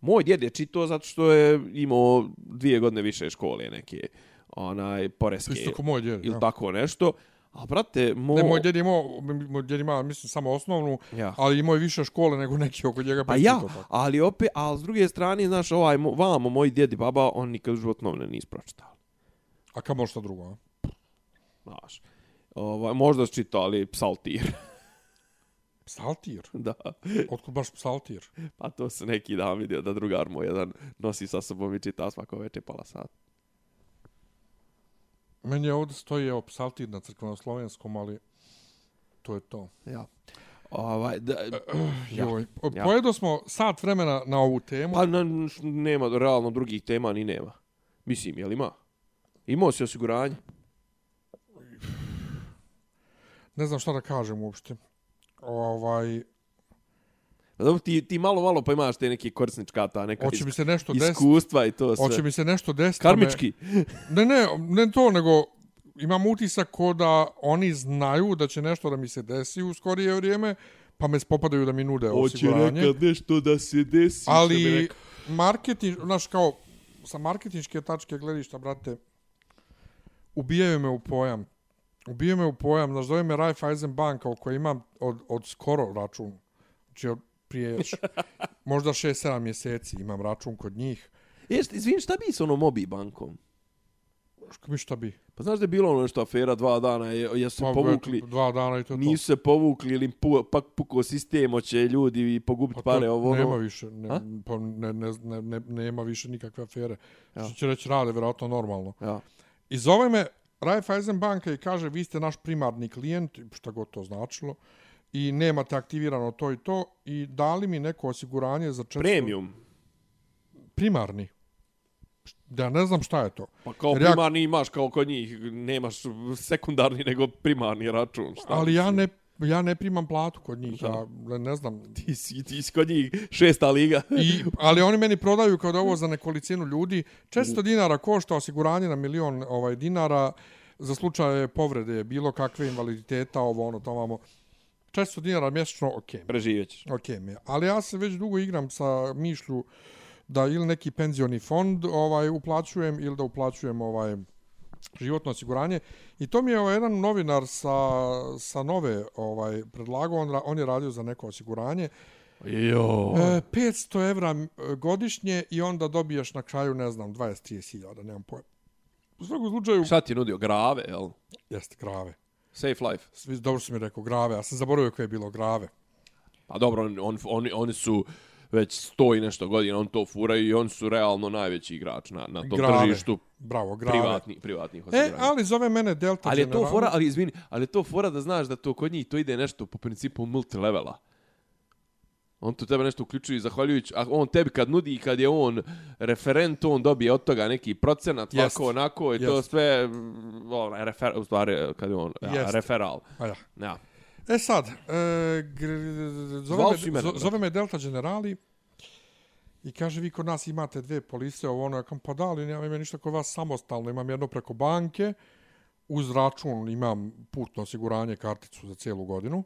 Moj djed je čitao zato što je imao dvije godine više škole neke, onaj, poreske. Isto ko moj djed, Ili ja. tako nešto. A brate, mo... Ne, moj djed imao, moj djed ima, mislim, samo osnovnu, Ja. ali imao je više škole nego neki oko njega. Pa isto ja, to ali opet, ali s druge strane, znaš, ovaj, mo- vamo, moji djed i baba, on nikad u život novine nisu pročitali. A kamo šta drugo, a? Znaš, ovaj, možda su čitali psaltir. Psaltir? da, Otkud baš psaltir? pa to se neki dan vidio da drugar moj jedan nosi sa sobom i čita svako večer pola sata. Meni je ovdje stoji, evo, psaltir na crkveno-slovenskom, ali to je to. Ja. Ovaj, da, Ja. Joj, Ja. pojedo smo sat vremena na ovu temu. pa na, nema, realno drugih tema ni nema. Mislim, jel ima? Imao si osiguranje? Ne znam šta da kažem uopšte. Ovaj, Pa Dobro, ti, ti malo, malo pa imaš te neke korisnička ta neka hoće mi se nešto desiti. iskustva i to sve. Hoće mi se nešto desiti. pa me- Karmički. Ne, ne, ne to, nego imam utisak ko da oni znaju da će nešto da mi se desi u skorije vrijeme, pa me spopadaju da mi nude osiguranje. nešto da se desi. Ali marketing, znaš, kao sa marketinške tačke gledišta, brate, ubijaju me u pojam. Ubijaju me u pojam. Znaš, zove me Raiffeisen banka u kojoj imam od, od skoro račun. Znači, od prije š- možda 6-7 mjeseci imam račun kod njih. Jeste, izvini, šta bi s onom Mobi bankom? Ško mi šta bi? Pa znaš da je bilo ono nešto afera dva dana, je, jesu se Pa, povukli, Dva dana i to je to. nisu se povukli ili pu, pak puko sistem, hoće ljudi i pogubiti Pa to pare, ovo nema ono. više, ne, pa ne, ne, ne, ne, nema više nikakve afere. Ja. Što će reći rade, vjerojatno normalno. Ja. I zove me Raiffeisen banka i kaže vi ste naš primarni klijent, šta god to značilo, i nemate aktivirano to i to, i dali mi neko osiguranje za 400... Premium. Primarni. Da ja ne znam šta je to. Pa kao Jer ja- primarni imaš kao kod njih, nemaš sekundarni nego primarni račun. Šta Ali ja ne, ja ne primam platu kod njih, Da. ja ne, znam. Ti si, ti si kod njih šesta liga. I, ali oni meni prodaju kao da ovo za nekolicinu ljudi. 400 dinara košta osiguranje na milion ovaj dinara za slučaje povrede, bilo kakve invaliditeta, ovo ono, to vamo. 400 dinara mjesečno, okej. Okay. Preživjet ćeš. Ok, mi ali ja se već dugo igram sa mišlju da ili neki penzioni fond ovaj uplaćujem ili da uplaćujem ovaj životno osiguranje i to mi je ovaj jedan novinar sa, sa nove ovaj predlagao on, on je radio za neko osiguranje Jo. e, 500 evra godišnje i onda dobiješ na kraju ne znam 20-30 hiljada nemam pojma u svakom slučaju Šta ti je nudio? Grave, jel? jeste grave Safe life. Svi, dobro si mi rekao grave ja sam zaboravio koje je bilo grave Pa dobro, on, on, oni, oni su već sto i nešto godina, on to furaju i oni su realno najveći igrač na, na tom Grave. tržištu bravo grave privatni, privatnih e osiguranja. ali zove mene Delta Ali je to Generali. fora, ali izvini, ali je to fora da znaš da to kod njih to ide nešto po principu multilevela. On tu tebe nešto uključuje zahvaljujući, a on tebi kad nudi i kad je on referent, on dobije od toga neki procenat, Jest. ovako, onako, i to Jest. sve, mm, onaj, refer, u stvari, kad je on, ja, Jest. referal. A ja. Ja. E sad, e, zove, me, zove me Delta Generali i kaže vi kod nas imate dve polise, ovo ono, ja kam, pa da, ali nemam ima ništa kod vas samostalno, imam jedno preko banke, uz račun imam putno osiguranje, karticu za cijelu godinu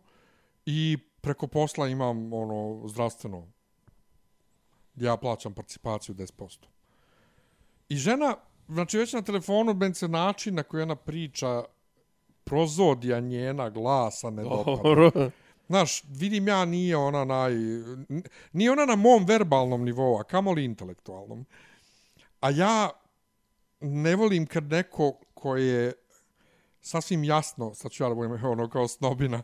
i preko posla imam ono zdravstveno, ja plaćam participaciju 10%. I žena, znači već na telefonu, ben se način na koji ona priča, prozodija njena glasa ne dopada. Znaš, vidim ja nije ona naj... Nije ona na mom verbalnom nivou, a kamoli intelektualnom. A ja ne volim kad neko ko je sasvim jasno, sad ću ja da budem ono kao snobina,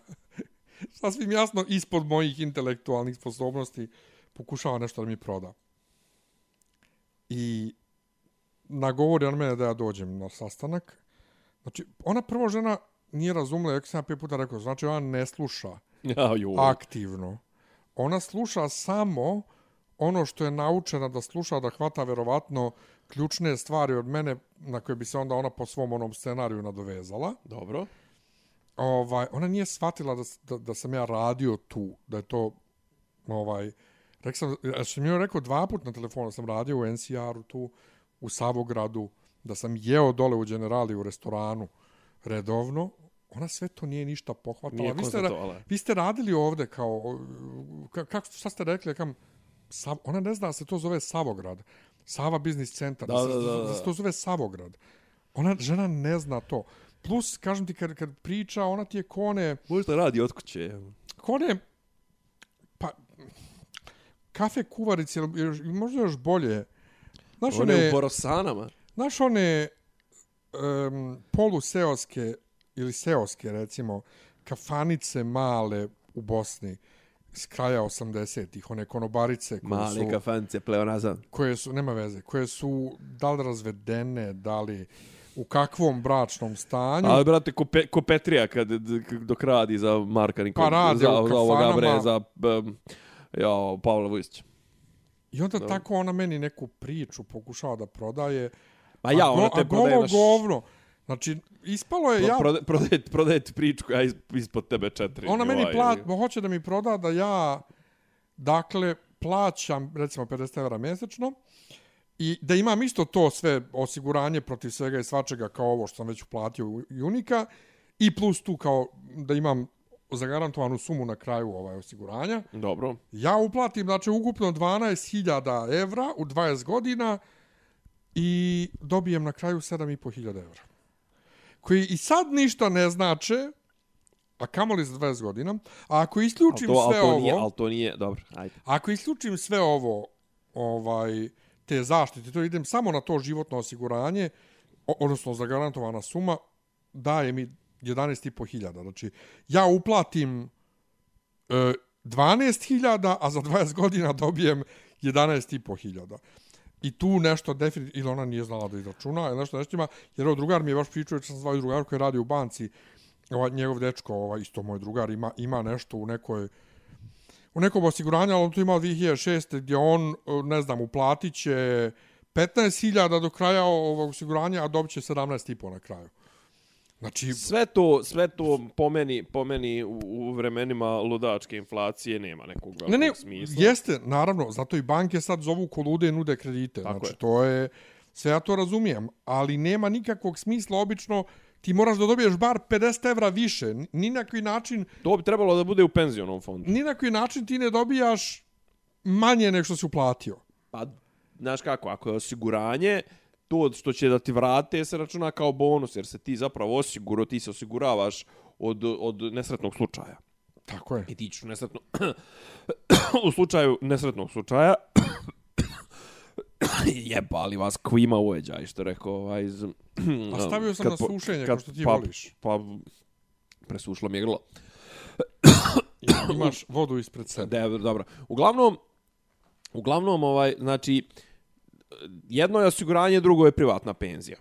sasvim jasno ispod mojih intelektualnih sposobnosti pokušava nešto da mi proda. I nagovori on mene da ja dođem na sastanak. Znači, ona prvo žena nije razumela, jak sam ja pet puta rekao, znači ona ne sluša Ja, aktivno. Ona sluša samo ono što je naučena da sluša, da hvata verovatno ključne stvari od mene na koje bi se onda ona po svom onom scenariju nadovezala. Dobro. Ovaj, ona nije shvatila da, da, da sam ja radio tu, da je to ovaj, rekao sam, ja sam joj rekao dva put na telefonu, sam radio u NCR-u tu, u Savogradu, da sam jeo dole u Generali u restoranu redovno, ona sve to nije ništa pohvatala. Nije vi, ste, ra- vi ste radili ovde kao, ka, kako, šta ste rekli, kam, Sav, ona ne zna da se to zove Savograd. Sava Biznis Centar. Da, da, da, da. da se to zove Savograd. Ona, žena ne zna to. Plus, kažem ti, kad, kad priča, ona ti je kone, Možda radi od kuće. kone, pa, kafe kuvarice, ili još- ili možda još bolje. Znaš, One one, u Borosanama. znaš one um, poluseoske ili seoske, recimo, kafanice male u Bosni s kraja 80-ih, one konobarice koje Male su, kafanice, pleonazam. koje su, nema veze, koje su da li razvedene, da li u kakvom bračnom stanju. Ali, brate, ko, pe, ko Petrija kad, dok radi za Marka Nikolića. Pa rade za, za ovoga, bre, za um, ja, Pavla Vujsića. I onda tako ona meni neku priču pokušava da prodaje. Pa ja, go, te prodaje govno. Znači, ispalo je Pro, ja... prode, prodaje, prodaje ti je is- ispod tebe četiri. Ona meni plat, ili- hoće da mi proda da ja, dakle, plaćam recimo 50 evra mjesečno i da imam isto to sve osiguranje protiv svega i svačega kao ovo što sam već uplatio u Unika i plus tu kao da imam zagarantovanu sumu na kraju ovaj osiguranja. Dobro. Ja uplatim, znači, ukupno 12.000 evra u 20 godina i dobijem na kraju 7.500 evra. Koji i sad ništa ne znače, a kamoli za 20 godina, a ako Al isključim to, al sve to ovo, nije, al to nije, dobro, ajde. ako isključim sve ovo, ovaj, te zaštite, to idem samo na to životno osiguranje, odnosno zagarantovana suma, daje mi 11.500. Znači, ja uplatim e, 12.000, a za 20 godina dobijem 11.500. I tu nešto definitivno, ili ona nije znala da izračuna, ili nešto nešto ima, jer ovo drugar mi je baš pričao, jer sam zvao i drugar koji radi u banci, ovaj, njegov dečko, ovaj, isto moj drugar, ima, ima nešto u nekoj, u nekom osiguranju, ali on tu imao 2006. gdje on, ne znam, uplatit će 15.000 do kraja ovog osiguranja, a dobit će 17.500 na kraju. Znači, Sve to, sve to po meni, po meni u, u vremenima ludačke inflacije nema nekog velikog ne, ne, smisla. jeste, naravno, zato i banke sad zovu kolude i nude kredite. Tako znači, je. to je, sve ja to razumijem, ali nema nikakvog smisla, obično, ti moraš da dobiješ bar 50 evra više. Ni na koji način, To bi trebalo da bude u penzionom fondu. ni na koji način ti ne dobijaš manje nego što si uplatio. Pa, znaš kako, ako je osiguranje, to što će da ti vrate se računa kao bonus, jer se ti zapravo osiguro, ti se osiguravaš od, od nesretnog slučaja. Tako je. I ti ćeš u nesretno... u slučaju nesretnog slučaja... Jebali vas kvima uveđaj, što rekao ovaj iz... A stavio sam na sušenje, kad- kao što ti pa, voliš. Pa, presušlo mi je grlo. Imaš vodu ispred sebe. Da, dobro. Uglavnom, uglavnom, ovaj, znači, jedno je osiguranje, drugo je privatna penzija.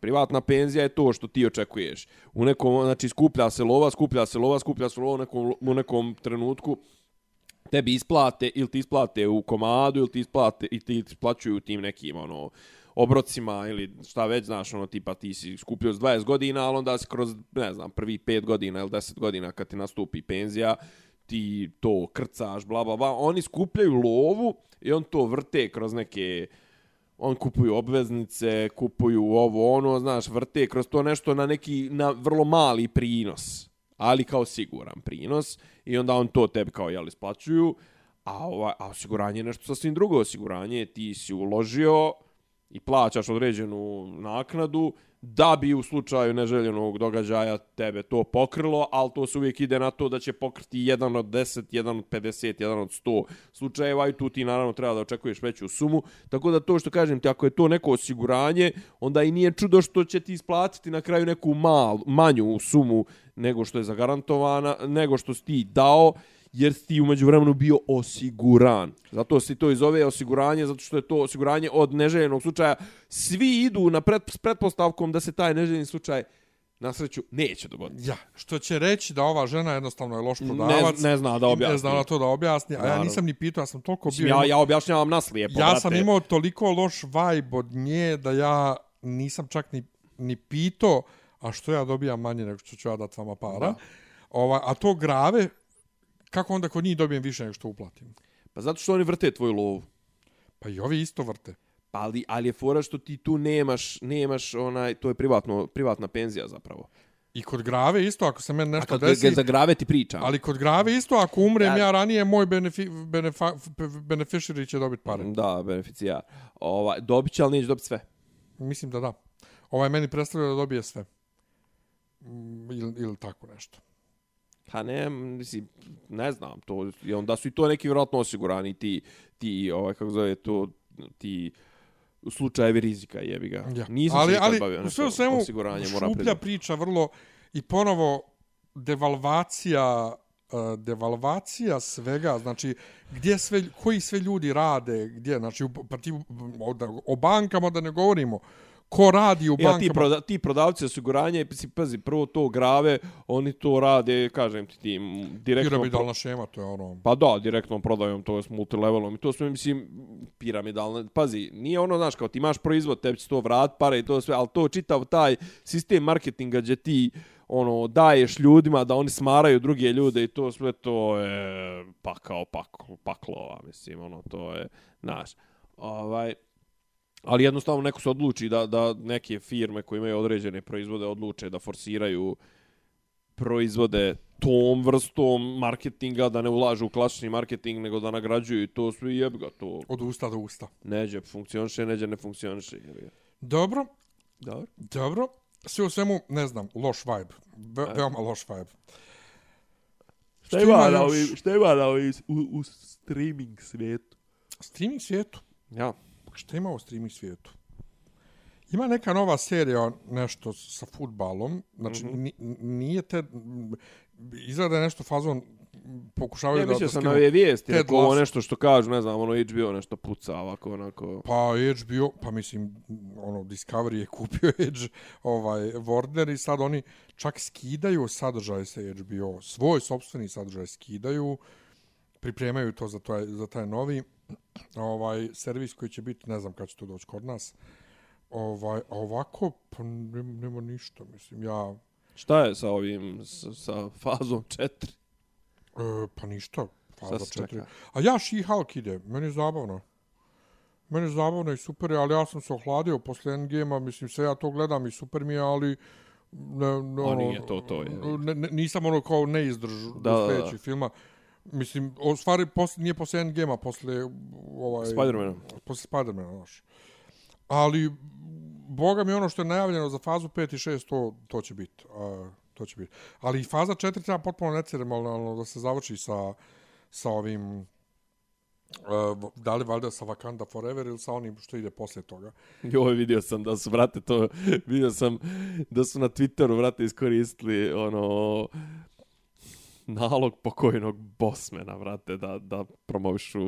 Privatna penzija je to što ti očekuješ. U nekom, znači, skuplja se lova, skuplja se lova, skuplja se lova u nekom, u nekom trenutku tebi isplate ili ti isplate u komadu ili ti isplate i ti isplaćuju tim nekim ono obrocima ili šta već znaš ono tipa ti si skupio s 20 godina ali onda si kroz ne znam prvi 5 godina ili 10 godina kad ti nastupi penzija ti to krcaš bla bla bla. Oni skupljaju lovu i on to vrte kroz neke on kupuju obveznice, kupuju ovo, ono, znaš, vrte kroz to nešto na neki, na vrlo mali prinos, ali kao siguran prinos i onda on to tebi kao, jel, isplaćuju, a, ova, a osiguranje je nešto sasvim drugo, osiguranje ti si uložio i plaćaš određenu naknadu da bi u slučaju neželjenog događaja tebe to pokrilo, ali to se uvijek ide na to da će pokriti jedan od 10, jedan od 50, jedan od 100 slučajeva i tu ti naravno treba da očekuješ veću sumu. Tako da to što kažem ti, ako je to neko osiguranje, onda i nije čudo što će ti isplatiti na kraju neku mal, manju sumu nego što je zagarantovana, nego što si ti dao, jer si ti umeđu vremenu bio osiguran. Zato se to i zove osiguranje, zato što je to osiguranje od neželjenog slučaja. Svi idu na pred, s pretpostavkom da se taj neželjeni slučaj na sreću neće dogoditi. Ja, što će reći da ova žena jednostavno je loš prodavac. Ne, ne zna da objasni. Ne zna na to da objasni, a ja nisam ni pitao, ja sam toliko bio... ja, ja objašnjavam naslijepo, ja brate. sam imao toliko loš vibe od nje da ja nisam čak ni, ni pitao, a što ja dobijam manje nego što ću ja dati vama para. Da. Ova, a to grave, kako onda kod njih dobijem više nego što uplatim? Pa zato što oni vrte tvoju lovu. Pa i ovi isto vrte. Pa ali, ali je fora što ti tu nemaš, nemaš onaj, to je privatno, privatna penzija zapravo. I kod grave isto, ako se meni A nešto desi... ga za grave ti pričam. Ali kod grave isto, ako umrem Ja- ja, ranije, moj benefi, benefa, beneficiary će dobiti pare. Da, beneficijar. Ovaj, dobit će, ali neće dobiti sve. Mislim da da. Ovaj meni predstavlja da dobije sve. Mm, Ili, ili tako nešto. Pa ne, mislim, ne znam, to, i onda su i to neki vjerojatno osigurani ti, ti, ovaj, kako zove to, ti slučajevi rizika, jebi ga. Ja. Nisam ali, se ali, bavio sve u nešto svemu, osiguranje, mora šuplja priznat. priča vrlo i ponovo devalvacija uh, devalvacija svega, znači gdje sve, koji sve ljudi rade, gdje, znači pa ti, o, o bankama da ne govorimo, ko radi u Ja, bankama. ti, proda, ti prodavci osiguranja, si, pazi, prvo to grave, oni to rade, kažem ti, ti m, direktno... piramidalna šema, to je ono... Pa da, direktnom prodajom, to je s multilevelom i to sve, mislim, piramidalno. Pazi, nije ono, znaš, kao ti imaš proizvod, tebi će to vrat, pare i to sve, ali to čitav taj sistem marketinga gdje ti ono, daješ ljudima da oni smaraju druge ljude i to sve to je pakao, paklo, paklova, mislim, ono, to je, znaš, ovaj, ali jednostavno neko se odluči da, da neke firme koje imaju određene proizvode odluče da forsiraju proizvode tom vrstom marketinga, da ne ulažu u klasični marketing, nego da nagrađuju i to sve i jebi ga to. Od usta do usta. Neđe funkcioniše, neđe ne funkcioniše. jebi ga. Dobro, Dobro. dobro. Sve u svemu, ne znam, loš vibe. Ve, veoma loš vibe. Šta ima na ovi, šta ima na ovi u, u streaming svijetu? Streaming svijetu. Ja. Šta ima u streaming svijetu? Ima neka nova serija, nešto sa futbalom. Znači, mm. -hmm. nije te... Izgleda da je nešto fazon pokušavaju Ja da... mislio da sam na ove vijesti, neko ovo nešto što kažu, ne znam, ono HBO nešto puca ovako, onako. Pa HBO, pa mislim, ono, Discovery je kupio Edge, ovaj, Warner i sad oni čak skidaju sadržaj sa HBO, svoj sobstveni sadržaj skidaju, pripremaju to za, taj, za taj novi ovaj servis koji će biti, ne znam kad će to doći kod nas. Ovaj, a ovako, pa nema, nema ništa, mislim, ja, Šta je sa ovim, sa, sa fazom 4? e, pa ništa, faza Sad se četiri. čeka. A ja She-Hulk ide, meni je zabavno. Meni je zabavno i super je, ali ja sam se ohladio posle Endgame-a, mislim, sve ja to gledam i super mi je, ali ne, ne, nije to to, je. Ne, ne, nisam ono kao neizdrž Da, do da, da. sljedećih filma. Mislim, o stvari posle, nije posle Endgame-a, posle ovaj, Spider-mana. Posle Spider-mana, znaš. Ali, boga mi ono što je najavljeno za fazu 5 i 6, to, to će biti. A, to će biti. Ali i faza 4 treba potpuno neceremonalno da se završi sa, sa ovim Uh, da li valjda sa Wakanda Forever ili sa onim što ide posle toga. Joj, vidio sam da su, brate, to, vidio sam da su na Twitteru, brate, iskoristili, ono, nalog pokojnog Bosmana, brate, da, da promovišu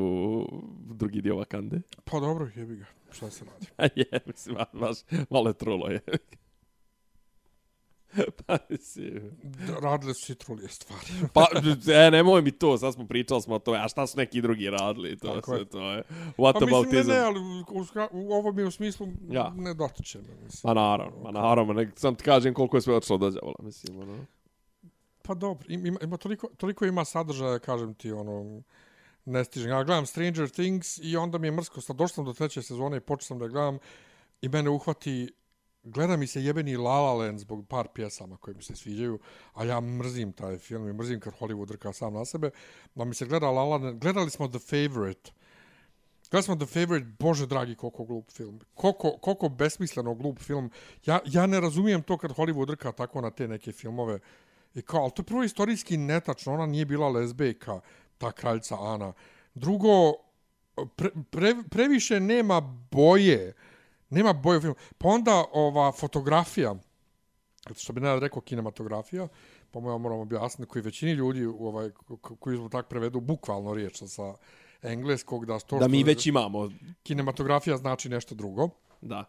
drugi dio Wakande. Pa dobro, jebi ga, šta se radi. Je, mislim, baš, malo je trulo, je. pa, mislim... D- Radile su citrulije stvari. Pa, e, nemoj mi to, sad smo pričali smo o tome, a šta su neki drugi radili, to, Tako je. sve to je. What pa about mislim, ne, ne, ali u, u, u ovo mi je u smislu Ja. ne dotiče me. Mislim. Ma naravno, ma naravno, nek, sam ti kažem koliko je sve otišlo do đavola, mislim, ono. Pa dobro, ima, ima toliko, toliko ima sadržaja, kažem ti, ono, ne stižem. Ja gledam Stranger Things i onda mi je mrsko. Sad došao sam do treće sezone i počeo sam da gledam i mene uhvati gleda mi se jebeni La La Land zbog par pjesama koje mi se sviđaju, a ja mrzim taj film i mrzim kad Hollywood drka sam na sebe. Da mi se gleda La La Land, gledali smo The Favorite. Gledali smo The Favorite, bože dragi, koliko glup film. Koliko, koliko besmisleno glup film. Ja, ja ne razumijem to kad Hollywood drka tako na te neke filmove. I kao, ali to je prvo istorijski netačno, ona nije bila lezbejka, ta kraljica Ana. Drugo, pre, pre, previše nema boje. Nema boje u filmu. Pa onda ova fotografija, što bi ne rekao kinematografija, pa mu ja moram objasniti, koji većini ljudi u ovaj, ko- ko- koji zbog tak prevedu bukvalno riječ sa engleskog, da to Da mi već imamo, kinematografija znači nešto drugo. da.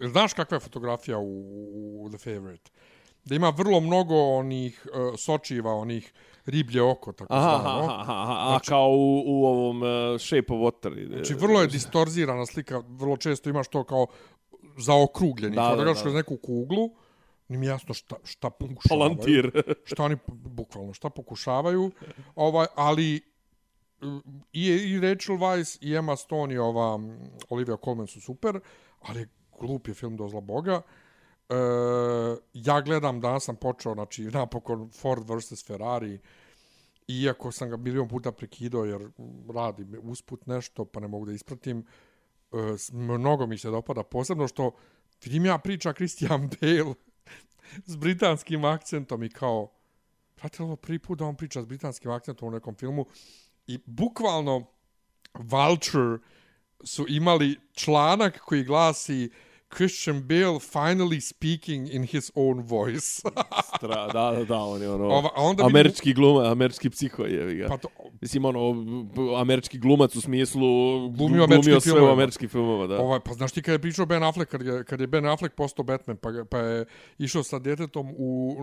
Znaš kakva je fotografija u, u The Favorite? Da ima vrlo mnogo onih uh, sočiva, onih riblje oko, tako Aha, zvano. aha, aha, aha, a kao u, u ovom uh, Shape of Water. ide. Znači, vrlo je distorzirana slika, vrlo često imaš to kao zaokrugljeni, Da, da, kao da, da, da. kroz neku kuglu, nije mi jasno šta, šta pokušavaju. Palantir. šta oni, bukvalno, šta pokušavaju, ovaj, ali uh, i, i Rachel Weisz i Emma Stone i ova mm, Olivia Colman su super, ali glup je film do zla boga. E, ja gledam, danas sam počeo, znači, napokon Ford vs. Ferrari, iako sam ga milion puta prekidao jer radi usput nešto, pa ne mogu da ispratim, e, mnogo mi se dopada, posebno što vidim ja priča Christian Bale s britanskim akcentom i kao, prate li ovo prvi put da on priča s britanskim akcentom u nekom filmu i bukvalno Vulture su imali članak koji glasi Christian Bale finally speaking in his own voice. Stra, da, da, da, on je ono... Ova, onda američki gluma, američki psiho je. Ga. Pa to, Mislim, ono, američki glumac u smislu Glumio glumio sve u filmovima. američkim filmova, da. Ovaj, pa znaš ti kad je pričao Ben Affleck, kad je, kad je Ben Affleck postao Batman, pa, pa je išao sa djetetom u,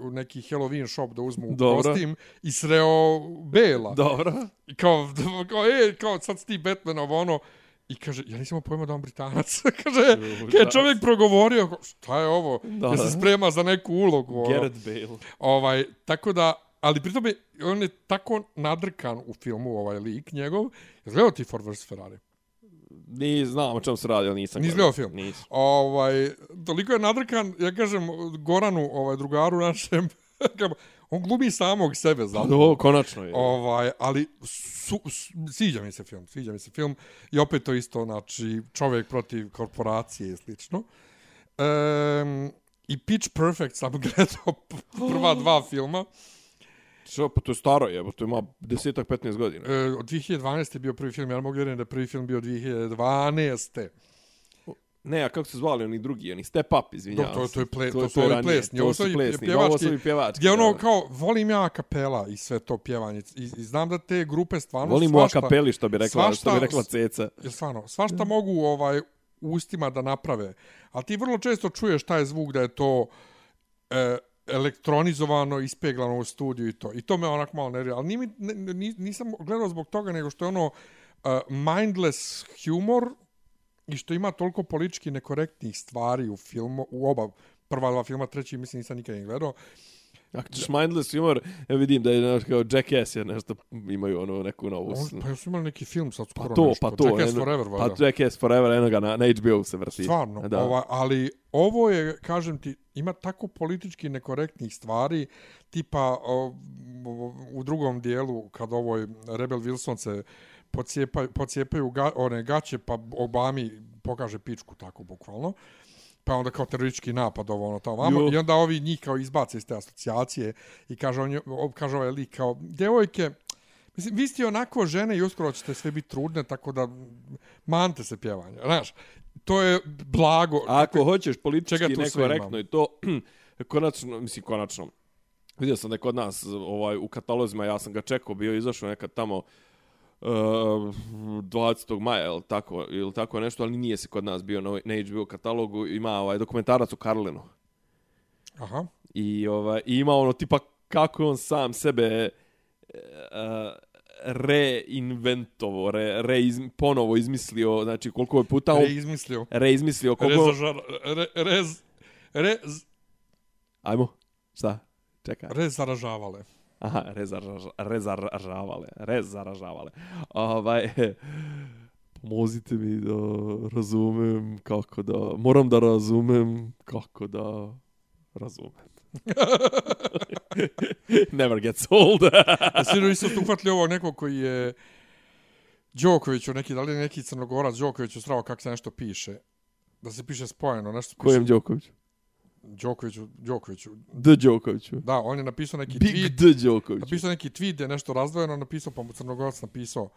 u neki Halloween shop da uzmu Dobro. kostim i sreo Bela. Dobro. I kao, kao, e, kao sad si ti Batman, ovo ono. I kaže, ja nisam pojma da on Britanac. kaže, kad je čovjek progovorio, šta je ovo? Da, Da, se sprema za neku ulogu. ono. Gareth Bale. Ovaj, tako da, ali pritom je, on je tako nadrkan u filmu, ovaj lik njegov. Gledao ti Ford vs. Ferrari? Ni znam o čemu se radi, ali nisam. Nisi gledao. film? Nisam. Ovaj, toliko je nadrkan, ja kažem, Goranu, ovaj, drugaru našem, kao, on glumi samog sebe, zato. do, konačno je. Ovaj, ali su, su, sviđa mi se film, sviđa mi se film. I opet to isto, znači, čovjek protiv korporacije i slično. Um, I Pitch Perfect sam gledao prva dva filma. Što, pa to je staro je, to ima desetak, 15 godina. E, od 2012. je bio prvi film, ja mogu vjerujem da je prvi film bio 2012. Ne, a kako se zvali oni drugi, oni Step Up, izvinjavam To, to, se. to je, ple, to, su ovi ranije, plesni, to ovo su ovi plesni, pjevački, ovo su ovi pjevački. gdje ono kao, volim ja kapela i sve to pjevanje. I, i znam da te grupe stvarno Volim u svašta, akapeli, što bi rekla, što bi svašta- rekla Ceca. Jer stvarno, svašta mogu ovaj ustima da naprave. Ali ti vrlo često čuješ taj zvuk da je to e, elektronizovano, ispeglano u studiju i to. I to me onak malo nervira. Ali nije mi, ne, ne, nisam gledao zbog toga, nego što je ono uh, mindless humor i što ima toliko politički nekorektnih stvari u filmu, u oba prva dva filma, treći mislim nisam nikad ni gledao. Ako ćeš mindless humor, ja vidim da je znaš, kao Jackass je nešto, imaju ono neku novu. On, pa su imali neki film sad skoro pa to, nešto. pa to. Jackass eno- Forever, valjda. Pa Jackass Forever, eno ga na, na HBO se vrti. Stvarno, Da. ovaj, ali ovo je, kažem ti, ima tako politički nekorektnih stvari, tipa o, o, u drugom dijelu, kad ovoj Rebel Wilson se pocijepaju, pocijepaju ga, one gaće, pa Obami pokaže pičku tako bukvalno. Pa onda kao teroristički napad ovo ono tamo vamo, Jo. i onda ovi njih kao izbace iz te asocijacije i kaže, on, kaže ovaj lik kao, djevojke, Mislim, vi ste onako žene i uskoro ćete sve biti trudne, tako da mante se pjevanja. Znaš, to je blago. A ako hoćeš politički nekorektno i to, konačno, mislim, konačno, vidio sam da je kod nas ovaj, u katalozima, ja sam ga čekao, bio izašao nekad tamo uh, 20. maja, ili tako, ili tako nešto, ali nije se kod nas bio na, na HBO katalogu, ima ovaj dokumentarac o Karlinu. Aha. I, ovaj, i ima ono tipa kako on sam sebe uh, reinventovo, re, re iz, ponovo izmislio, znači koliko je puta on reizmislio, Rez, koliko... zažar, re, rez, rez, Ajmo, šta? Čekaj. rez zaražavale. Aha, rezaraža, rezaražavale, rezaražavale. Ovaj, pomozite mi da razumem kako da, moram da razumem kako da razumem. Never gets old. Svi isto su uhvatili ovog nekog koji je Đokoviću, neki, da li neki crnogorac Đokoviću srao kako se nešto piše. Da se piše spojeno, nešto piše. Kojem Đokoviću? Đokoviću, Đokoviću. D. Đokoviću. Da, on je napisao neki Big tweet, D. Đokoviću. napisao neki tweet gdje je nešto razdvojeno, napisao, pa mu crnogorac napisao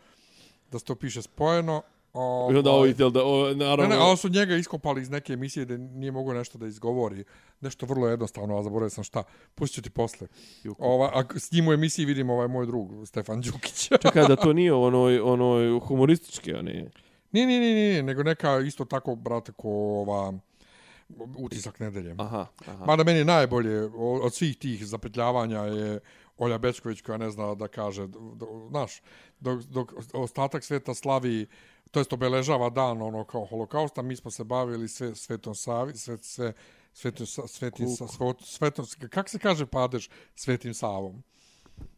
da se to piše spojeno. I onda Ovaj, ovi htjeli da, o, naravno... Ne, ne, ali su njega iskopali iz neke emisije da nije mogao nešto da izgovori. Nešto vrlo jednostavno, a zaboravio sam šta. Pustit ću ti posle. Ova, a s njim u emisiji vidim ovaj moj drug, Stefan Đukić. Čekaj da to nije onoj, onoj humoristički, a ne... nije, nije, nije, nije, nego neka isto tako, brate, ko ova utisak nedelje. Aha, aha. Mada meni najbolje od svih tih zapetljavanja je Olja Bečković koja ne zna da kaže, znaš, dok, dok ostatak sveta slavi, to jest obeležava dan ono kao holokausta, mi smo se bavili sve Svetom Savi, sve, sve, svetim, sa, svot, svetom, kako se kaže padež Svetim Savom?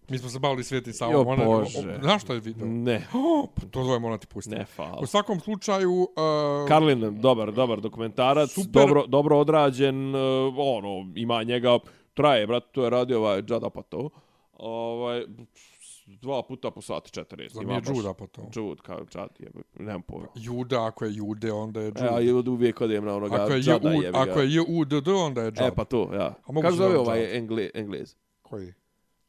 Mi smo se bavili Svijetim Jo, Savom. ona- Bože. Znaš što je video? Ne, Oh, to dvoje moram ti pustiti. ne, fal. U svakom slučaju... Uh, Karlin, dobar, dobar dokumentarac, Super. dobro, dobro odrađen, uh, ono, ima njega, traje, brat, to je radio ovaj Judd Apatow, ovaj, dva puta po sati 40. Zar ima nije baš- Judd Apatow? Judd, kao Judd, je, nemam pojma. Juda, ako je Jude, onda je Jude. E, a ja uvijek odem na onoga ako je jebi ga. ako je Judd, onda je Judd. E, pa to, ja. Kako zove zove ovaj? Engle, Englez? Koji?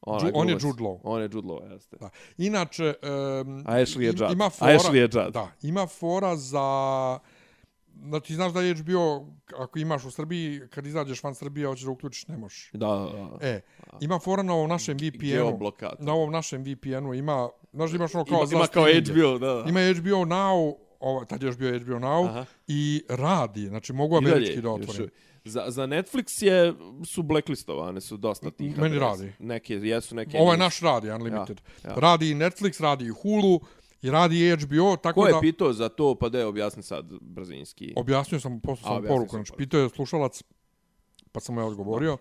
Onaj Ju- on je. Jude Law. On je Jude Law, jeste. Da. Inače, um, Ashley je Judd. Ima fora, Ashley je Judd. Da, ima fora za... Znači, znaš da je HBO, ako imaš u Srbiji, kad izađeš van Srbije, hoćeš da uključiš, ne možeš. Da, da, da. E, ima fora na ovom našem VPN-u. Na ovom našem VPN-u ima, znaš da imaš ono kao Ima, ima kao. HBO, da, da. Ima HBO Now, ovo, tad je još bio HBO Now, Aha. i radi, znači mogu američki da otvorim. Za, za Netflix je, su blacklistovane, su dosta tih. Meni adresa. radi. Neke jesu, neke Ovo je naš radi, Unlimited. Ja, ja. Radi i Netflix, radi i Hulu, i radi i HBO, tako Ko je da... pitao za to, pa da je objasni sad brzinski. Objasnio sam, poslao A, sam poruku, znači poruku. pitao je slušalac, pa sam mu ja odgovorio.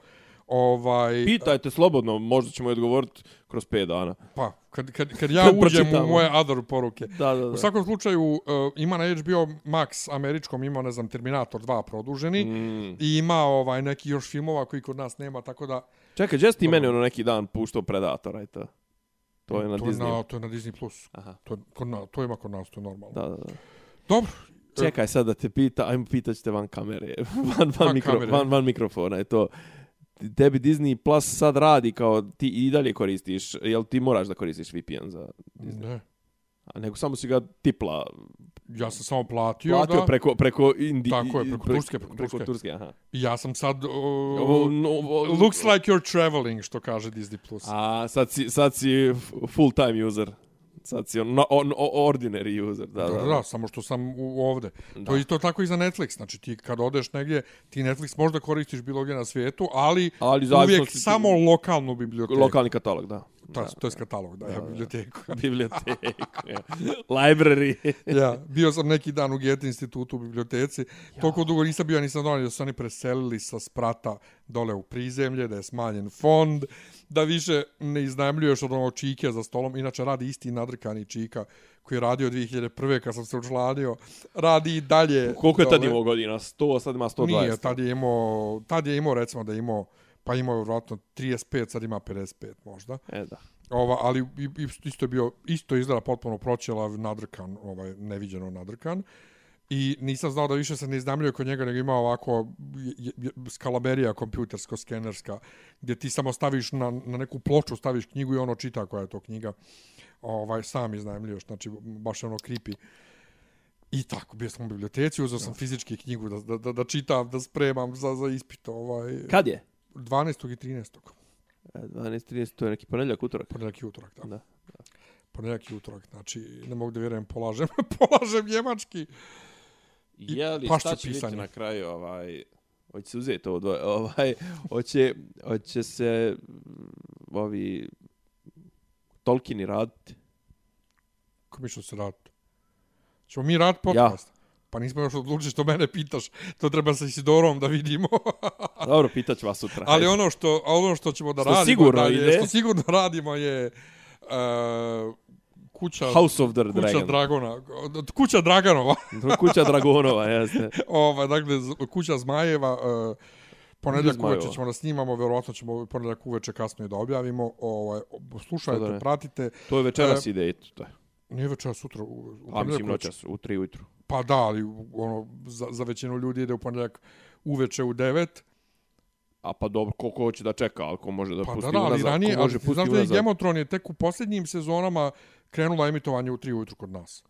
Ovaj, Pitajte slobodno, možda ćemo i odgovoriti kroz 5 dana. pa, kad, kad, kad ja Kad uđem u pročitamo. moje other poruke. Da, da, U svakom slučaju, uh, ima na HBO Max američkom, ima, ne znam, Terminator 2 produženi. Mm. I ima ovaj neki još filmova koji kod nas nema, tako da... Čekaj, gdje si ti meni ono neki dan puštao Predatora i to? To je na to Disney. Na, to je na Disney+. Plus. Aha, To, kod na, to ima kod nas, to je normalno. da, da, da. Dobro. Čekaj sad da te pita, ajmo pitat ćete van kamere, van, van, Van mikro, kamere. van, van mikrofona je to. Tebi Disney Plus sad radi kao ti i dalje koristiš, jel ti moraš da koristiš VPN za Disney? Ne. A nego samo si ga tipla, Ja sam samo platio, platio ga. preko, preko Indi, Tako je, preko pre- Turske, preko preko Turske. Turske, aha. Ja sam sad... Uh, Ovo, no, ovo, looks like you're traveling, što kaže Disney+. Plus. A sad si, sad si full time user. Sad si on, on, on ordinary user. Da, Da, da, samo što sam u, ovde. Da. To je isto tako i za Netflix. Znači ti kad odeš negdje, ti Netflix možda koristiš bilo gdje na svijetu, ali, Ali uvijek si ti- samo lokalnu biblioteku. Lokalni katalog, da. To, je- to je katalog, da, ja, biblioteku. Biblioteku, ja. Library. ja, bio sam neki dan u Goethe institutu u biblioteci. Toliko dugo nisam bio, nisam donio da su oni preselili sa sprata dole u prizemlje, da je smanjen fond, da više ne iznajmljuješ od onog čike za stolom. Inače, radi isti nadrkani čika koji je radio 2001. kad sam se učlanio. Radi i dalje. Koliko je tad imao godina? 100, sad ima 120. Nije, tad je imao, tad je imao, recimo da je imao, pa imao je vjerojatno 35, sad ima 55 možda. E, da. Ova, ali isto je bio, isto izgleda potpuno proćelav, nadrkan, ovaj, neviđeno nadrkan. I nisam znao da više se ne iznamljuje kod njega, nego ima ovako je- je- skalaberija kompjutersko-skenerska, gdje ti samo staviš na, na neku ploču, staviš knjigu i ono čita koja je to knjiga. Ovaj, sam iznajmljuješ, znači baš ono creepy. I tako, bio sam u biblioteci, uzeo sam fizički knjigu da, da, da, da čitam, da spremam za, za ispit. Ovaj, Kad je? 12. i 13. E, 12, 13, to je neki ponedjeljak, utorak. Ponedjeljak i utorak, da. Da. Ponedjeljak i utorak, znači ne mogu da vjerujem, polažem, polažem njemački. Je li, šta će biti pisanje. na kraju, ovaj, hoće se uzeti ovo dvoje, ovaj, hoće, hoće se mm, ovi Tolkieni raditi. Ko mi što se radi? Ćemo mi rad podcast? Ja. Pa nismo još odlučili što mene pitaš. To treba sa Isidorom da vidimo. Dobro, pitat ću vas sutra. Ali ono što, ono što ćemo da Što radimo sigurno dalje, ide. što sigurno radimo je uh, kuća, House of the kuća Dragon. Dragona. Kuća Draganova. Kuća Dragonova, jeste. Ova, dakle, kuća Zmajeva, uh, ponedjeljak Zmajeva. uveče ćemo da snimamo, vjerovatno ćemo ponedjeljak uveče kasno i da objavimo. Ovaj, da slušajte, pratite. To je večeras E, ide i to. je. Nije večera sutra. U, u A ponedjeljak mislim noćas, u tri ujutru. Pa da, ali ono, za, za većinu ljudi ide u ponedjeljak uveče u 9. A pa dobro, koliko hoće da čeka, ali ko može da Pa pusti da, da, ali unazad, ranije, ko ali može ti pusti znaš da je unazad. Thrones je tek u posljednjim sezonama krenula emitovanje u 3 ujutru kod nas.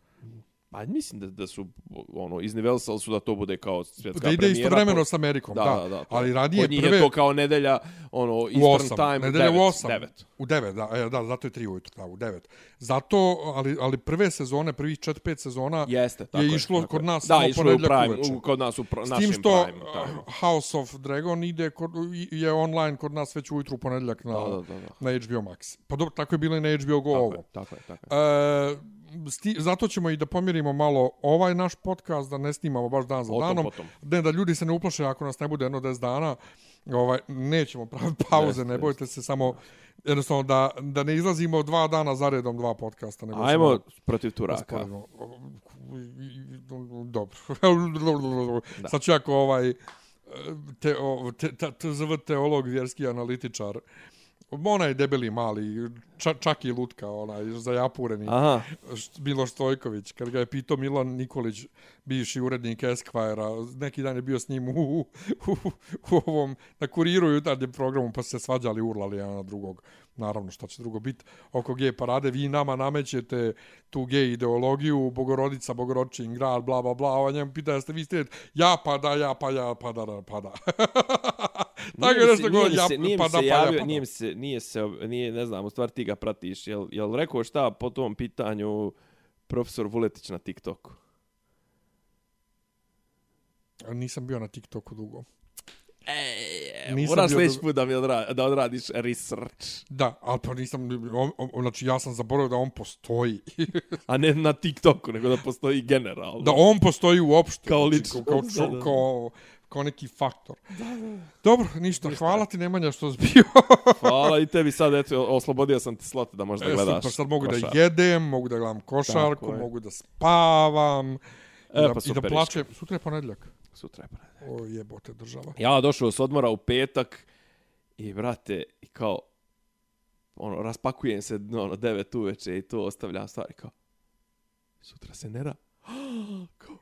Pa mislim da, da su, ono, iznivelisali su da to bude kao svjetska Da ide premijera. istovremeno s Amerikom, da. Da, da, to ali je. ranije Kod njih prve... je to kao nedelja, ono, u Eastern 8, time, nedelja u 9, 8. 9. U 9, da, e, da, zato je 3 ujutru, da, u 9. Zato, ali, ali prve sezone, prvih 4-5 sezona Jeste, tako je je. išlo tako kod nas da, samo išlo je u prime, uveče. u, kod nas u pr S tim što prime. Tako. uh, House of Dragon ide kod, je online kod nas već ujutru u ponedjeljak na, Da, da, da, da. na HBO Max. Pa dobro, tako je bilo i na HBO Go Tako ovo. je, tako je, tako je. E, sti, zato ćemo i da pomjerimo malo ovaj naš podcast, da ne snimamo baš dan za Potom, danom. potom. Ne, da ljudi se ne uplaše ako nas ne bude jedno 10 dana. ovaj, nećemo praviti pauze, Jeste, ne bojte se samo jednostavno da, da ne izlazimo dva dana za redom dva podcasta. Nego Ajmo protiv Turaka. Dobro. da. Sad ću jako ovaj te, o, te, te, TZV teolog, vjerski analitičar, onaj debeli mali, ča, čak i lutka, onaj zajapureni, Aha, Miloš Stojković, kad ga je pitao Milan Nikolić, bivši urednik Esquire-a, neki dan je bio s njim u, u, u, u ovom, na kuriru jutarnjem programu, pa se svađali, urlali jedan na drugog. Naravno, šta će drugo biti oko gej parade. Vi nama namećete tu gej ideologiju, bogorodica, bogoročin, grad, bla, bla, bla. Ova njemu pita, jeste vi ste, ja pa da, ja pa ja, pa da, da, pa da. Tako nešto nije go, mi ja se, nije pa mi se pa ja, javio, pa nije mi se, nije se, nije, ne znam, u stvari ti ga pratiš, jel, jel rekao šta po tom pitanju profesor Vuletić na TikToku? Nisam bio na TikToku dugo. E, Nisam moraš sljedeći put da mi odra, da odradiš research, Da, ali pa nisam, on, on, znači ja sam zaboravio da on postoji. a ne na TikToku, nego da postoji generalno. da on postoji uopšte. Kao znači, lično. Kao, Da, kao, da. kao, kao neki faktor. Dobro, ništa. Hvala ti Nemanja što si bio. Hvala i tebi sad, eto, oslobodio sam ti slot da možda E, gledaš. super, sad mogu košar. da jedem, mogu da gledam košarku, Tako mogu da spavam. E, I, pa da, I super, da plačem. Sutra je ponedljak. Sutra je ponedjeljak. O jebote država. Ja došao s odmora u petak i, brate, i kao, ono, raspakujem se, ono, devet uveče i to ostavljam stvari, kao, sutra se ne ra. kao,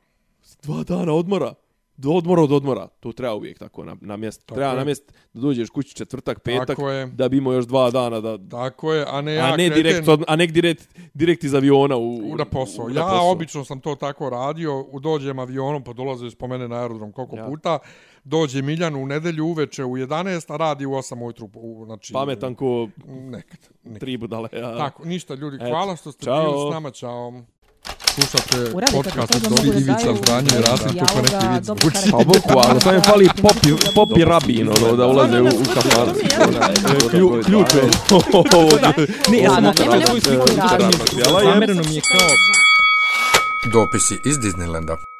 dva dana odmora. Do odmora od odmora. To treba uvijek tako na, na mjesto. Tako Treba je. na mjesto da dođeš kući četvrtak, petak, Tako je. da bi imao još dva dana da... Tako je, a ne ja a ne kreten, direkt, od, a ne direkt, direkt iz aviona u, u na posao. u- na ja posao. obično sam to tako radio, u dođem avionom, pa dolaze s mene na aerodrom koliko Ja. puta. Dođe Miljan u nedelju uveče u 11, a radi u 8 ujutru. U, znači, Pametan ko Nekad. nekad. tri budale. Ja. Tako, ništa ljudi, Eto. hvala što ste Ćao. bili s nama, čao. Slušate podcast od to Dobri Ivica Zdanje i Rasim, to ko neki vid zvuči. Pa bukvalno, samo mi fali popi, popi rabin, ono, da ulaze u, u kafar. Klju, ključ je ovo. Ne, ja sam neku da, sliku Zamereno mi je kao Dopisi iz Disneylanda.